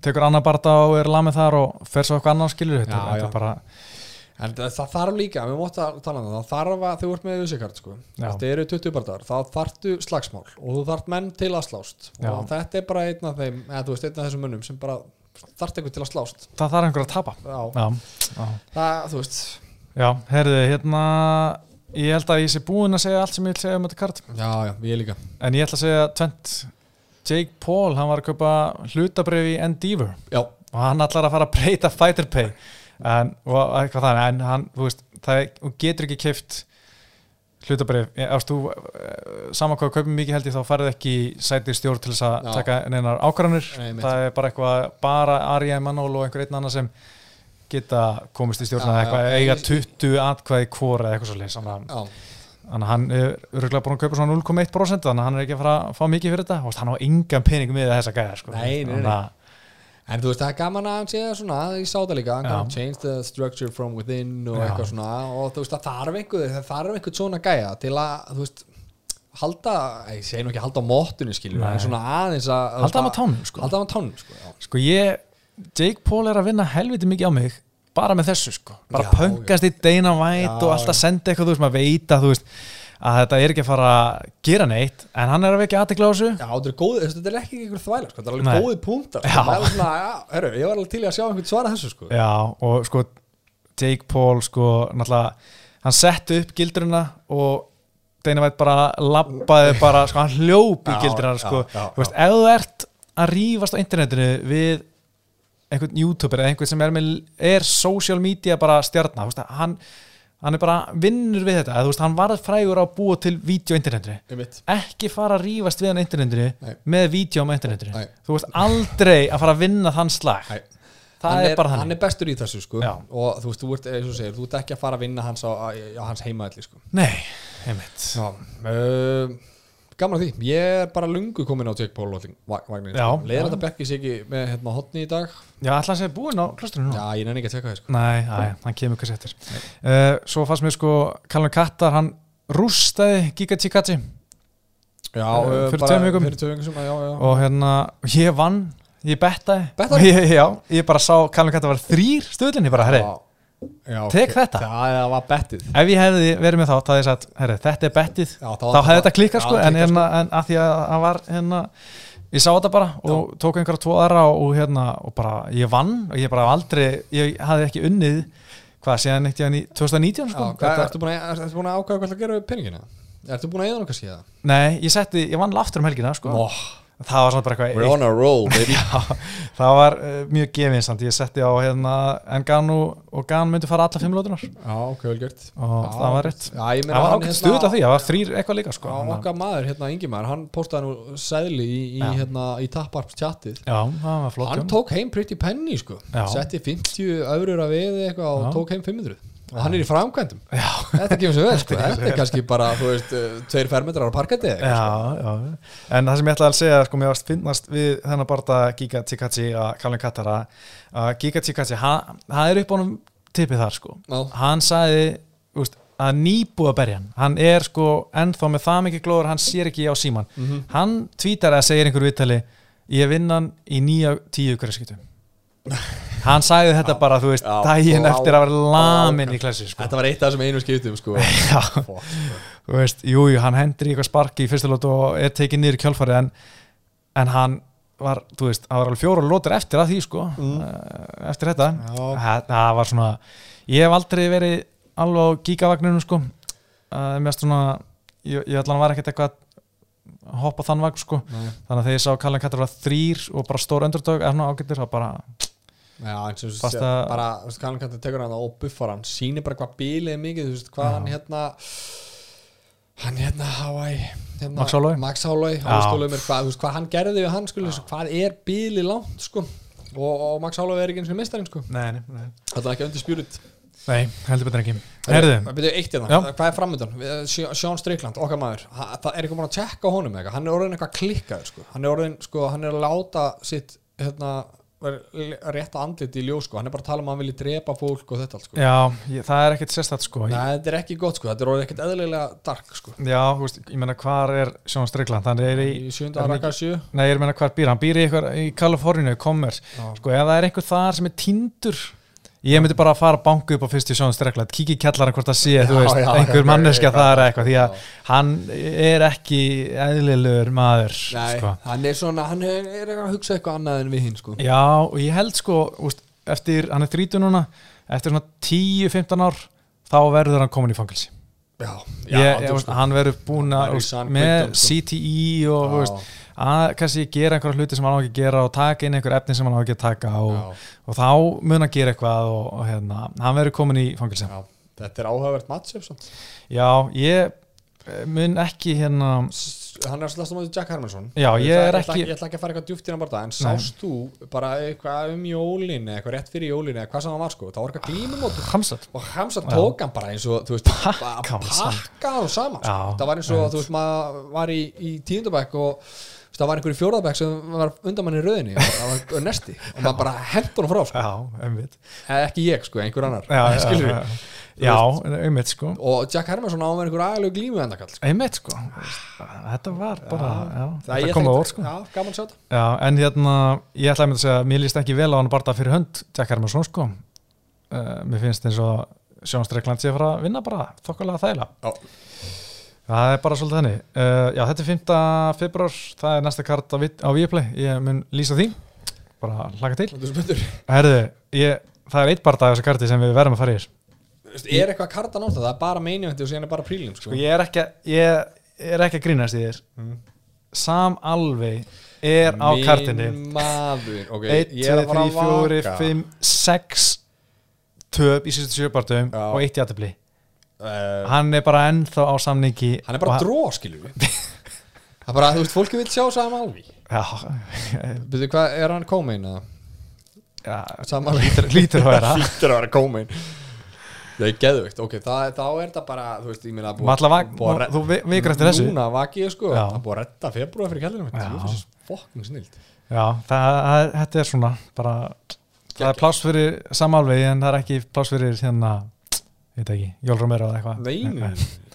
tekur annar barða og er lamið þar og fer svo eitthvað annar skilur þetta, þetta er bara, En það, það þarf líka, við mótt að tala um það, það þarf að þú ert með auðvitað sko. Já. Þetta eru 20 barðar, þá þarftu slagsmál og þú þarft menn til að slást Já. og þetta er bara einn af þeim, eða þú veist, einn af þessum mönnum sem bara þarft einhvern til að slást það þarf einhver að tapa Já, það, þú veist já heyrðu, hérna ég held að ég sé búinn að segja allt sem ég vil segja um þetta kart. Já, já, ég líka. En ég ætla að segja tvent Jake Paul, hann var að kaupa hlutabrif í Endeavor. Já, og hann ætlar að fara að breyta fighter pay. En, og eitthvað þannig en hann, þú veist, það getur ekki keift hlutabrif ást þú, eh, saman hvað kaupum mikið held ég þá farið ekki sæti stjórn til þess að Já. taka neinar ákvarðanir. Nei, það er bara eitthvað, bara Arja Emanuel og einhver einn annar sem geta komist í stjórn Já, eða eitthvað, eiga ég- 20 atkvæði hvora eða eitthvað svo leys þannig já, að hann er örgulega búin að kaupa svona 0,1% þannig að hann er ekki að fara að fá mikið fyrir þetta og hann á engan pening með þessa gæða sko. Nei, nei, nei. Þannig að- En þú veist, það er gaman að hann sé svona, ég sá það líka, hann change the structure from within og Já. eitthvað svona og þú veist, það þarf einhver, það þarf einhver svona gæja til að, þú veist, halda, ég segi nú ekki halda á móttunni skilju, en svona aðeins að halda hann á tánum sko. sko, sko ég Jake Paul er að vinna helviti mikið á mig bara með þessu sko bara Já, pöngast í Dana White Já, og alltaf senda eitthvað, þú veist, maður veit að þú veist að þetta er ekki að fara að gera neitt en hann er að vekja aðtekla á þessu Já, þetta er góð, þetta er ekki einhver þvæla sko. þetta er alveg Nei. góði punktar Já. sko. Það er svona, já, herru, ég var alveg til að sjá einhvern svara þessu sko. Já, og sko Jake Paul sko náttúrulega hann setti upp gildruna og Dana White bara labbaði bara, sko hann hljóp í Já, gildruna já, sko, já, þú veist, ef þú ert að rífast á internetinu við einhvern youtuber eða einhvern sem er, með, er social media bara stjarnar, hann hann er bara vinnur við þetta, veist, hann varð frægur á að búa til vídeo Einmitt. ekki fara að rífast við hann á internetinu Nei. með vídeo á internetinu Nei. þú veist aldrei að fara að vinna þann slag Nei. það hann er, bara hann þannig er bestur í þessu sko. Já. og þú veist, þú ert, eins og segir, þú ert ekki að fara að vinna hans á, á, hans heimaðli sko. Nei, einmitt Já, uh, gaman að því. Ég er bara lungu komin á Jake Paul vagnin, sko. já. þetta bekki sig ekki með hérna hotni í dag? Já, ætla að segja búinn á klöstrinu nú já, ég nenni ekki að tjekka það sko. Nei, æ, hann kemur hvað settir uh, Svo fannst mér sko Callum Kattar, hann rústaði Giga Chikati já, uh, fyrir tveim vikum. sem, og hérna, ég vann ég bettaði. Bettaði? ég, [laughs] Já, ég bara sá Callum Kattar var þrýr stöðlinni bara, herri, Tek ok. þetta. það það var bettið ef ég hefði verið með þá þá hefði ég sagt, herri, þetta er bettið Já, þá- hefði þetta klikkað Já, sko, en, hérna, en að því að hann var hérna, ég sá þetta bara og tók einhverja tvo aðra og, og hérna og bara, ég vann og ég bara aldrei ég hafði ekki unnið hvað, síðan eitt í 2019 sko Já, hvað, ertu, búin að, búin að ákvæða hvað það gera við peningina? Ertu búin að eða nokkað síðan? Nei, ég setti, ég vann aftur um helgina sko. Nó, það var svona bara eitthvað we're on a roll, [laughs] baby. það var uh, mjög gefinsamt ég setti á hérna Enganu og Gan myndi fara alla fimm lótunar Já, ok, vel gert. Og Já, það var rétt. Já, það var ákveð stuð af því, það var þrýr eitthvað líka sko. Að- okkar maður, hérna Ingimar, hann postaði nú sæðli í, í, hérna, í tapparp tjatið Já, það var flott Hann tók heim pretty penny, sko. Setti 50 eurur að veði eitthvað og tók heim 500 Og hann er í framkvæmdum. Já, Þetta kemur svo vel, sko. [laughs] Þetta er kannski bara, þú veist, uh, tveir fermetrar á já, já. En það sem ég ætlaði að segja, sko, mér varst finnast við þennan barða Giga Chikachi að Kalvin Katara að Giga hann- það er upp á honum tippið þar, sko. Já. Hann sagði, úst, að nýbúið að berja hann Hann er sko ennþá með það mikið glóður, hann sér ekki á síman Mhm. Hann tvítar að segja einhverju viðtali Ég vinn hann í nýja tíu ykkur skiptum Hann sagði þetta bara, þú veist, daginn eftir að vera lamin í klassi, sko. Þetta var eitt af þessum einu skiptum, sko. [laughs] Sko. þú veist, jú, jú, hann hendur í eitthvað sparki í fyrsta lótu og er tekið niður í kjálfari en, en hann var, þú veist, hann var alveg fjóra lótur eftir að því, sko mm. eftir þetta. Það, það var svona, ég hef aldrei verið alveg á gígavagninu, sko. Uh, mest svona ég, ég ætla hann var ekkert eitthvað að hoppa þann vagn, sko. Nei. þannig að þegar ég sá Kallan Kattar var þrýr og bara stór öndurdög, er svona ágættir, það bara Já, eins og þú veist, bara, þú veist, Kallan Kantar tekur hann og buffar hann Sýnir bara hvað bílið er mikið, þú veist, hvað hann hérna Hann hérna, Hawaii hérna, Max Holloway? Max mér hvað, hvað hann gerði við hann, sko, hvað er bílið langt, sko Og, og Max Holloway er ekki eins og mistarinn, sko. Nei, nei, nei, Það er ekki undir spjúrit nei heldur betur ekki. Hérna, hvað er framöndan? Við- Sjó- Sean Strickland, okkar maður. Það er ekki búin að tjekka honum eitthvað? Hann er orðin eitthvað klikkaður sko. Hann er orðin, sko, hann er að láta sitt hérna, rétta andlit í ljós sko. Hann er bara að tala um að hann vilji drepa fólk og þetta allt sko. já, ég, það er ekkert sérstætt, sko Nei, þetta er ekki gott sko, þetta er orðið ekkert eðlilega dark sko. Já, þú veist, ég meina hvar er Sjón Strikland, hann er í Í sjönda er hann raka sjö Nei, ég meina hvar býr, hann býr í, í Kaliforníu, Commerce. Sko, ef það er einhver þar sem er týndur Ég myndi bara að fara að banka upp á fyrstu Sjón Strikland Kiki í kjallara hvort það sé, þú Já, veist já, Einhver já, manneskja já, þar já, eitthvað Því að já. hann er ekki eðlilegur maður Nei, sko. hann er svona, hann er, er að hugsa eitthvað annað en við hinn sko. Já, og ég held sko úst, eftir, hann er 30 núna Eftir svona 10-15 ár Þá verður hann komin í fangilsi Já, ég, þú ég, sko. Hann verður búin að er í með sko. CTE og þú veist, Já, að kannski gera einhverja hluti sem hann á ekki að gera og taka inn einhver efni sem hann á ekki að taka og, og þá mun að gera eitthvað og, og hérna, hann verður komin í fangilsi já. Þetta er áhugavert samt. Já, ég eh, mun ekki hérna hann er alltaf mótið Jack Hermansson Já, ég er ætla, ekki- ég ætla ekki að fara eitthvað djúpt í hann bara en sást þú bara eitthvað um jólin eitthvað rétt fyrir jólin eða hvað sem það var sko það var eitthvað glímumótur Hamsat og Hamza Já. tók hann bara eins og þú veist, Pakka hann saman. sko. Það var eins og einmitt. þú veist maður var í, í tíundabæk og það var einhver í fjórðabæk sem var undan manni í röðinni. Og var nesti. Og maður bara hendur hann frá sko. Já, eða ekki ég sko, einhver annar. Já, já, Skilurðu? já, já. Einmitt sko. Og Jack Hermansson á með einhver aðalegu glímu endakall sko. Einmitt sko. Þetta var bara, já, Það þetta ég kom á þekkt- orð sko. Já, gaman sjátt Já, en hérna, ég ætlaði að mynda að segja mér líst ekki vel á hann bara fyrir hönd Jack Hermansson sko. Uh, Mér finnst eins og Sjón Streikland sé að fara að vinna bara þokkalega þægilega. Já. Það er bara svolítið henni uh, Já, þetta er 5. februar, það er næsta kart á, á Viaplay, ég mun lýsa því. Bara hlaka til. Þetta er spöndur Herðu, ég, það er eitt part af þessu karti sem við verðum að fara í hér. Er eitthvað karta nátt það er bara meinjöndi og síðan er bara prílim sko. Sko, ég er ekki, að- ég er ekki að grínast í þér. Mm. Sam Alvey er á kartinni. Minn maður. Ok, 1, ég er 2, að fara 3, að 4, vaka. 5, 6 töp í síðustu sjöpartum og eitt jættibli uh, hann er bara ennþá á samningi Hann er bara dró, skilur við. Það er bara, þú veist, fólki vil sjá Sam Alvi. Byrðu, hvað, er hann eða? já Sam Alvi. lítur, að vera. [laughs] Að kómein. Það er geðveikt, ok, það, þá er þetta bara, þú veist, ég meina að að búið að þú vi- vikur eftir þessu. Núna vakið, sko, Já. það búið að redda februar fyrir kællinum Já. Þetta er fokking snilt. Já, það, það, þetta er svona bara, það er pláss fyrir Sam Alvey en það er ekki pláss fyrir hérna, ég veit ekki, Jól Romero eða eitthvað. Nein,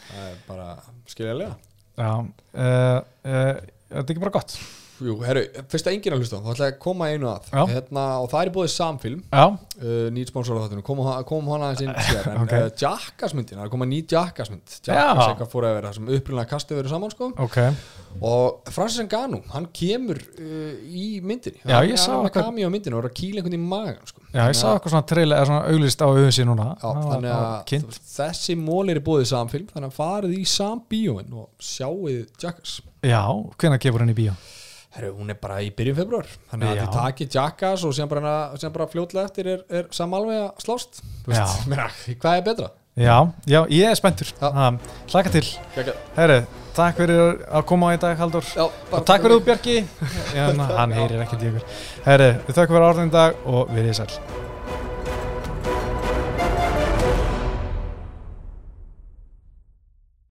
það er bara skiljaðlega Já, uh, uh, þetta er ekki bara gott Jú, herru, fyrst að enginn að hlusta, þá ætla ég að koma einu að. Hérna, og það er búið samfilm. Uh, nýt sponsor á þáttunum, komum kom hana aðeins inn [laughs] síðar, en Ok. okay. uh, Jackass-myndin, það er komað ný Jackass-mynd. Jackass eitthvað fór að vera það sem upprunlega kastið verið saman sko. Ok. Og Francis Ngannou, hann kemur uh, í myndinni. Já, ég hann, hann kami á myndinni og er að kýla einhvern í magan sko. Já, ég sá eitthvað svona trailer, eða svona auglist á auðvisi núna. Já, þannig að þessi mól er búið samfilm þannig að farið í sambíóin og sjáuð Jackass Já, hvenær gefur henni í bíó? Herru, hún er bara í byrjun februar þannig að þið takið Jackass og síðan bara, bara fljótlega eftir er, er samalveg að slást. Meina, hvað er betra? Já, já, ég er spenntur. Hlaka til. Herri, takk fyrir að koma í dag, Haldur Já, Og takk fyrir þú, Bjarki. Já, Hann heyrir ekkert í ykkur. Herri, við þakkum fyrir orðin í dag og við erum sæl